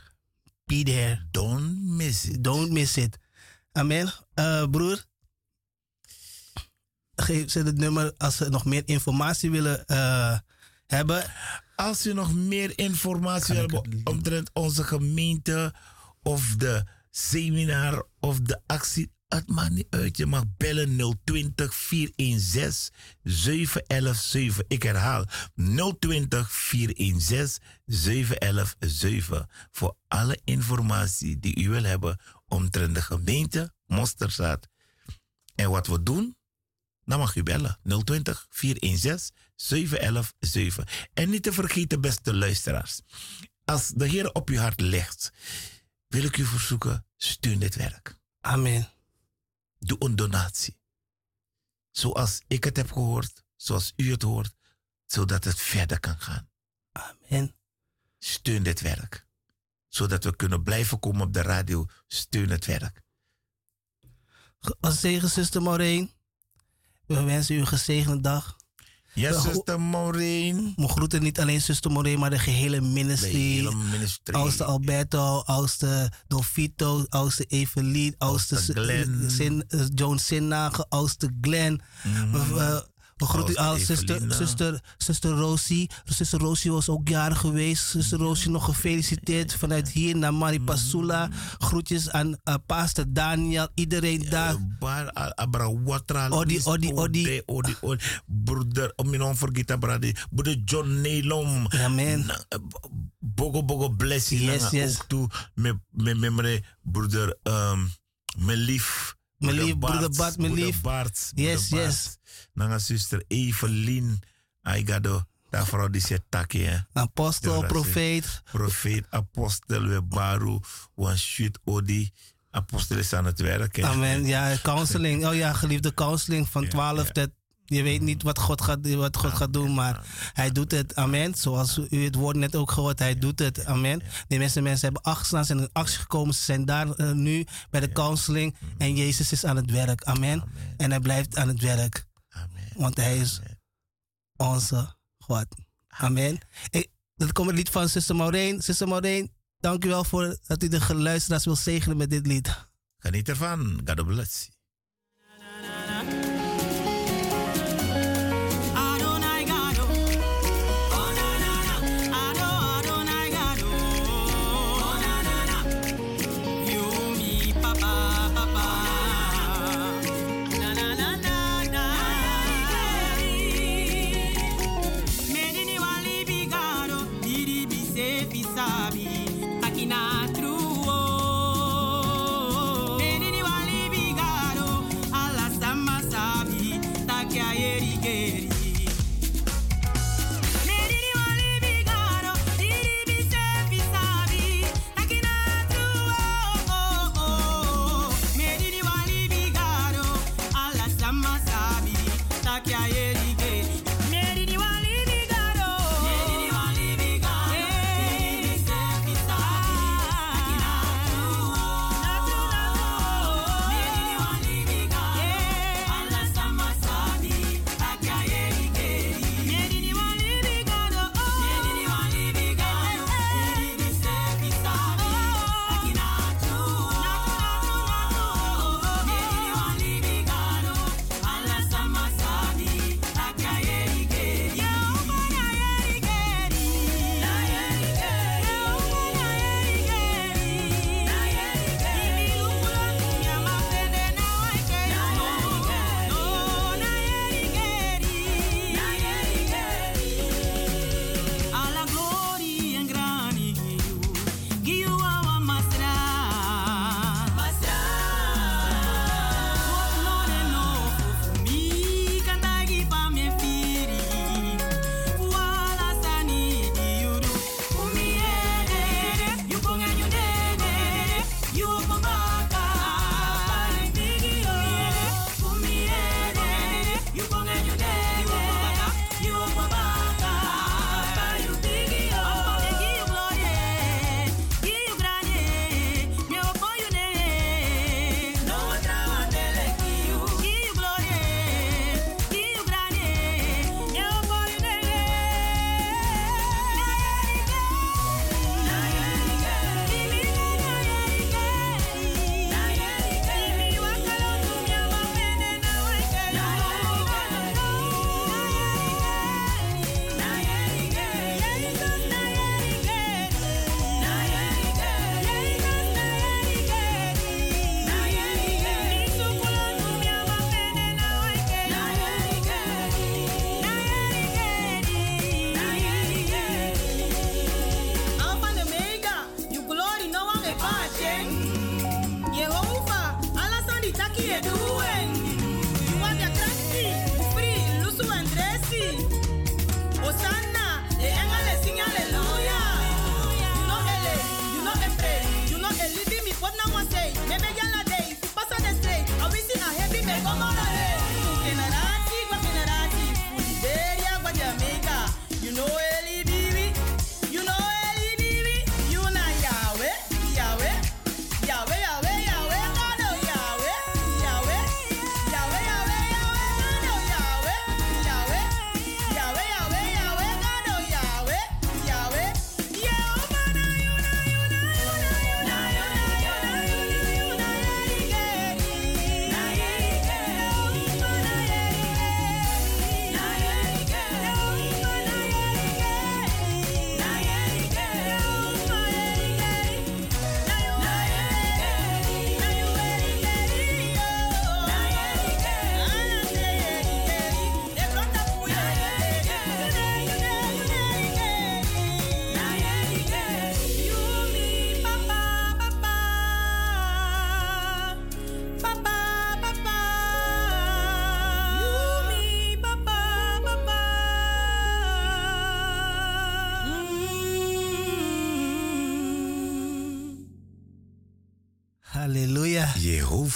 Be there. Don't miss it. Don't miss it. Amen. Eh, broer. Geef ze het nummer als ze nog meer informatie willen eh, hebben. Als u nog meer informatie link- omtrent onze gemeente of de seminar of de actie, het maakt niet uit. Je mag bellen 020 416 7117. Ik herhaal 020 416 7117 voor alle informatie die u wil hebben omtrent de gemeente Mosterzaad. En wat we doen, dan mag u bellen. 020 416 7117. En niet te vergeten, beste luisteraars. Als de Heer op uw hart legt, wil ik u verzoeken, steun dit werk. Amen. Doe een donatie. Zoals ik het heb gehoord, zoals u het hoort, zodat het verder kan gaan. Amen. Steun dit werk. Zodat we kunnen blijven komen op de radio. Steun het werk. Als zegen, zuster Maureen. We wensen u een gezegende dag. Ja, Wel, zuster Maureen. We groeten niet alleen zuster Maureen, maar de gehele De ministry. hele ministry. Oudste Alberto, oudste Dolfito, oudste Evelien, oudste Glenn. Sin, Joan Sinnage, oudste Glenn. We, we- we groeten u al, zuster, zuster, zuster Rosie. Zuster Rosie was ook jarig geweest. Zuster Rosie nog gefeliciteerd vanuit hier naar Maripasula. Groetjes aan uh, pastor Daniel, iedereen daar. Bar a- abra watra. Odi, odi, odi. odi, odi. Broeder, om je non vergeten, brady. Broeder John Nelom. Amen. Eh, Bogo, bogo, blessing. Yes. Ook toe, met, met mijn broeder, um, mijn lief. Mijn lief, broeder Bart, mijn lief. Bart, Yes, yes. Nanga zuster Evelien. I got do. Daar vrouw die zegt takkie, hè. Apostel, Ja, profeet. Profeet, apostel, we baru, one shoot, odi. Apostel is aan het werk, hè. Amen. Ja, counseling. Oh ja, geliefde counseling van 12 tot. Je weet niet wat God gaat, wat God gaat doen, maar hij doet het. Amen. Zoals u het woord net ook gehoord, hij doet het. Amen. De meeste mensen hebben afgestaan, zijn in actie gekomen. Ze zijn daar eh, nu bij de counseling. En Jezus is aan het werk. Amen. En hij blijft aan het werk. Amen. Want hij is onze God. Amen. Ik, dat komt het lied van Sister Maureen. Sister Maureen, dank u wel voor dat u de luisteraars wil zegenen met dit lied. Geniet ervan. God bless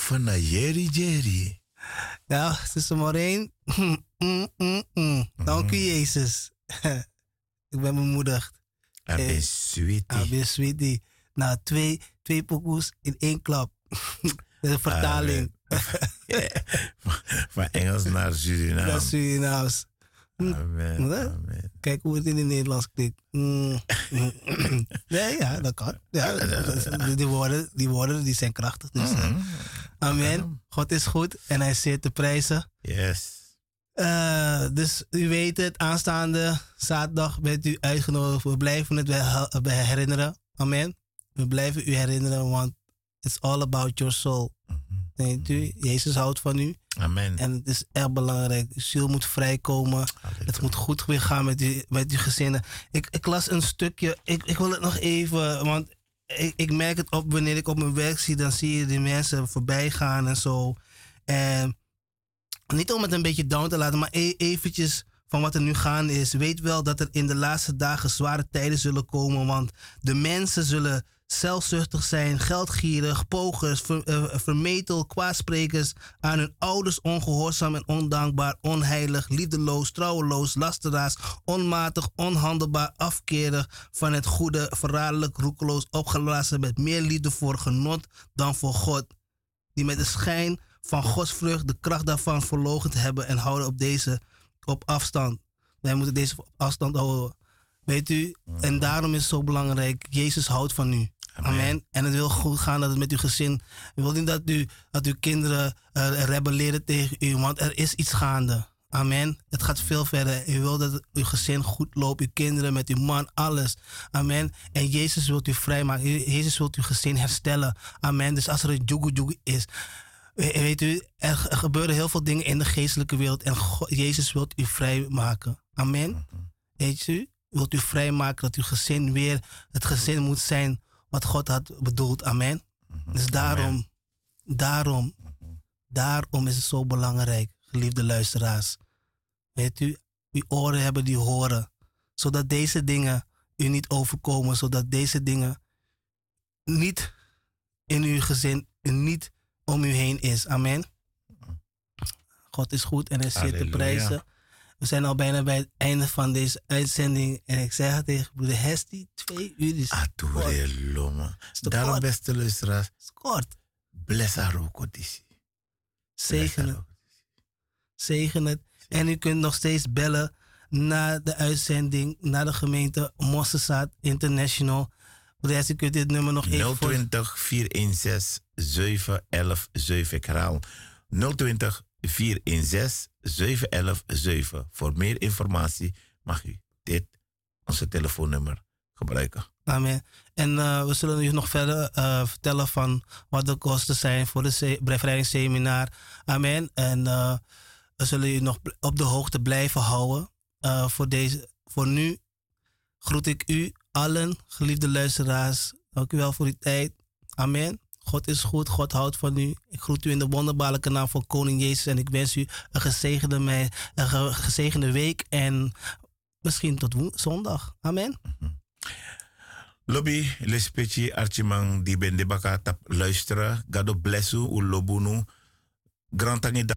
Jehovah na Jerry Jerry. Nou, zuster Maureen. Mm, mm, mm, mm. Dank u, Jezus. ik ben bemoedigd. Eh, sweetie. Ah, ben sweetie. Nou, twee, twee pokoes in één klap. Dat is een vertaling. Van Engels naar Suriname. Dat is Surinaams. Amen. Wat? Amen. Kijk hoe het in het Nederlands klinkt. Mm, mm, mm. Nee, ja, dat kan. Ja, is- die, woorden, die woorden die zijn krachtig. Dus, eh, amen. God is goed en hij zeer te prijzen. Yes. Eh, dus u weet het, aanstaande zaterdag bent u uitgenodigd. We blijven het bij, herinneren. Amen. We blijven u herinneren, want it's all about your soul. Weet u, Jezus houdt van u. Amen. En het is echt belangrijk. Uw ziel moet vrijkomen. Het moet goed weer gaan met, u, met uw gezinnen. Ik, ik las een stukje. Ik, ik wil het nog even. Want ik, merk het op wanneer ik op mijn werk zie. Dan zie je die mensen voorbij gaan en zo. En niet om het een beetje down te laten. Maar e- eventjes van wat er nu gaande is. Weet wel dat er in de laatste dagen zware tijden zullen komen. Want de mensen zullen zelfzuchtig zijn, geldgierig, pogers, ver, eh, vermetel, kwaadsprekers, aan hun ouders ongehoorzaam en ondankbaar, onheilig, liefdeloos, trouweloos, lasteraars, onmatig, onhandelbaar, afkerig van het goede, verraderlijk, roekeloos, opgeblazen met meer liefde voor genot dan voor God, die met de schijn van Gods vrucht de kracht daarvan verloochend hebben en houden op deze op afstand. Wij moeten deze op afstand houden. Weet u, en daarom is het zo belangrijk. Jezus houdt van u. Amen. En het wil goed gaan dat het met uw gezin. U wilt niet dat, u, dat uw kinderen eh, rebelleren tegen u, want er is iets gaande. Amen. Het gaat veel verder. U wilt dat uw gezin goed loopt, uw kinderen met uw man, alles. Amen. En Jezus wilt u vrijmaken. Jezus wilt uw gezin herstellen. Amen. Dus als er een joegoe is, we- weet u, er, er gebeuren heel veel dingen in de geestelijke wereld en God- Jezus wilt u vrijmaken. Amen. Weet u, wilt u vrijmaken dat uw gezin weer het gezin moet zijn wat God had bedoeld. Amen. Dus daarom, daarom, daarom is het zo belangrijk, geliefde luisteraars. Weet u, uw oren hebben die horen, zodat deze dingen u niet overkomen, zodat deze dingen niet in uw gezin, niet om u heen is. Amen. God is goed en hij zeer te prijzen. We zijn al bijna bij het einde van deze uitzending. En ik zeg tegen broeder Hesti, twee uur is Adore Loma. Daarom, kort. beste luisteraars, kort. bless haar ook. Zegen het. Zegen het. En u kunt nog steeds bellen na de uitzending naar de gemeente Mossesaat International. Broeder Hesti, kunt dit nummer nog even voor... 020 416 711 7. Ik herhaal 020 416 711 7. Voor meer informatie mag u dit, onze telefoonnummer, gebruiken. Amen. En eh, we zullen u nog verder eh, vertellen van wat de kosten zijn voor de se- bevrijdingsseminar. Amen. En eh, we zullen u nog op de hoogte blijven houden. Voor, deze, voor nu groet ik u allen, geliefde luisteraars. Dank u wel voor uw tijd. Amen. God is goed, God houdt van u. Ik groet u in de wonderbaarlijke naam van Koning Jezus. En ik wens u een gezegende, me- een ge- gezegende week. En misschien tot zondag. Amen. Lobby, lespeci, archimang, die ben de tap luisteren. God bless u, u lobunu. Grand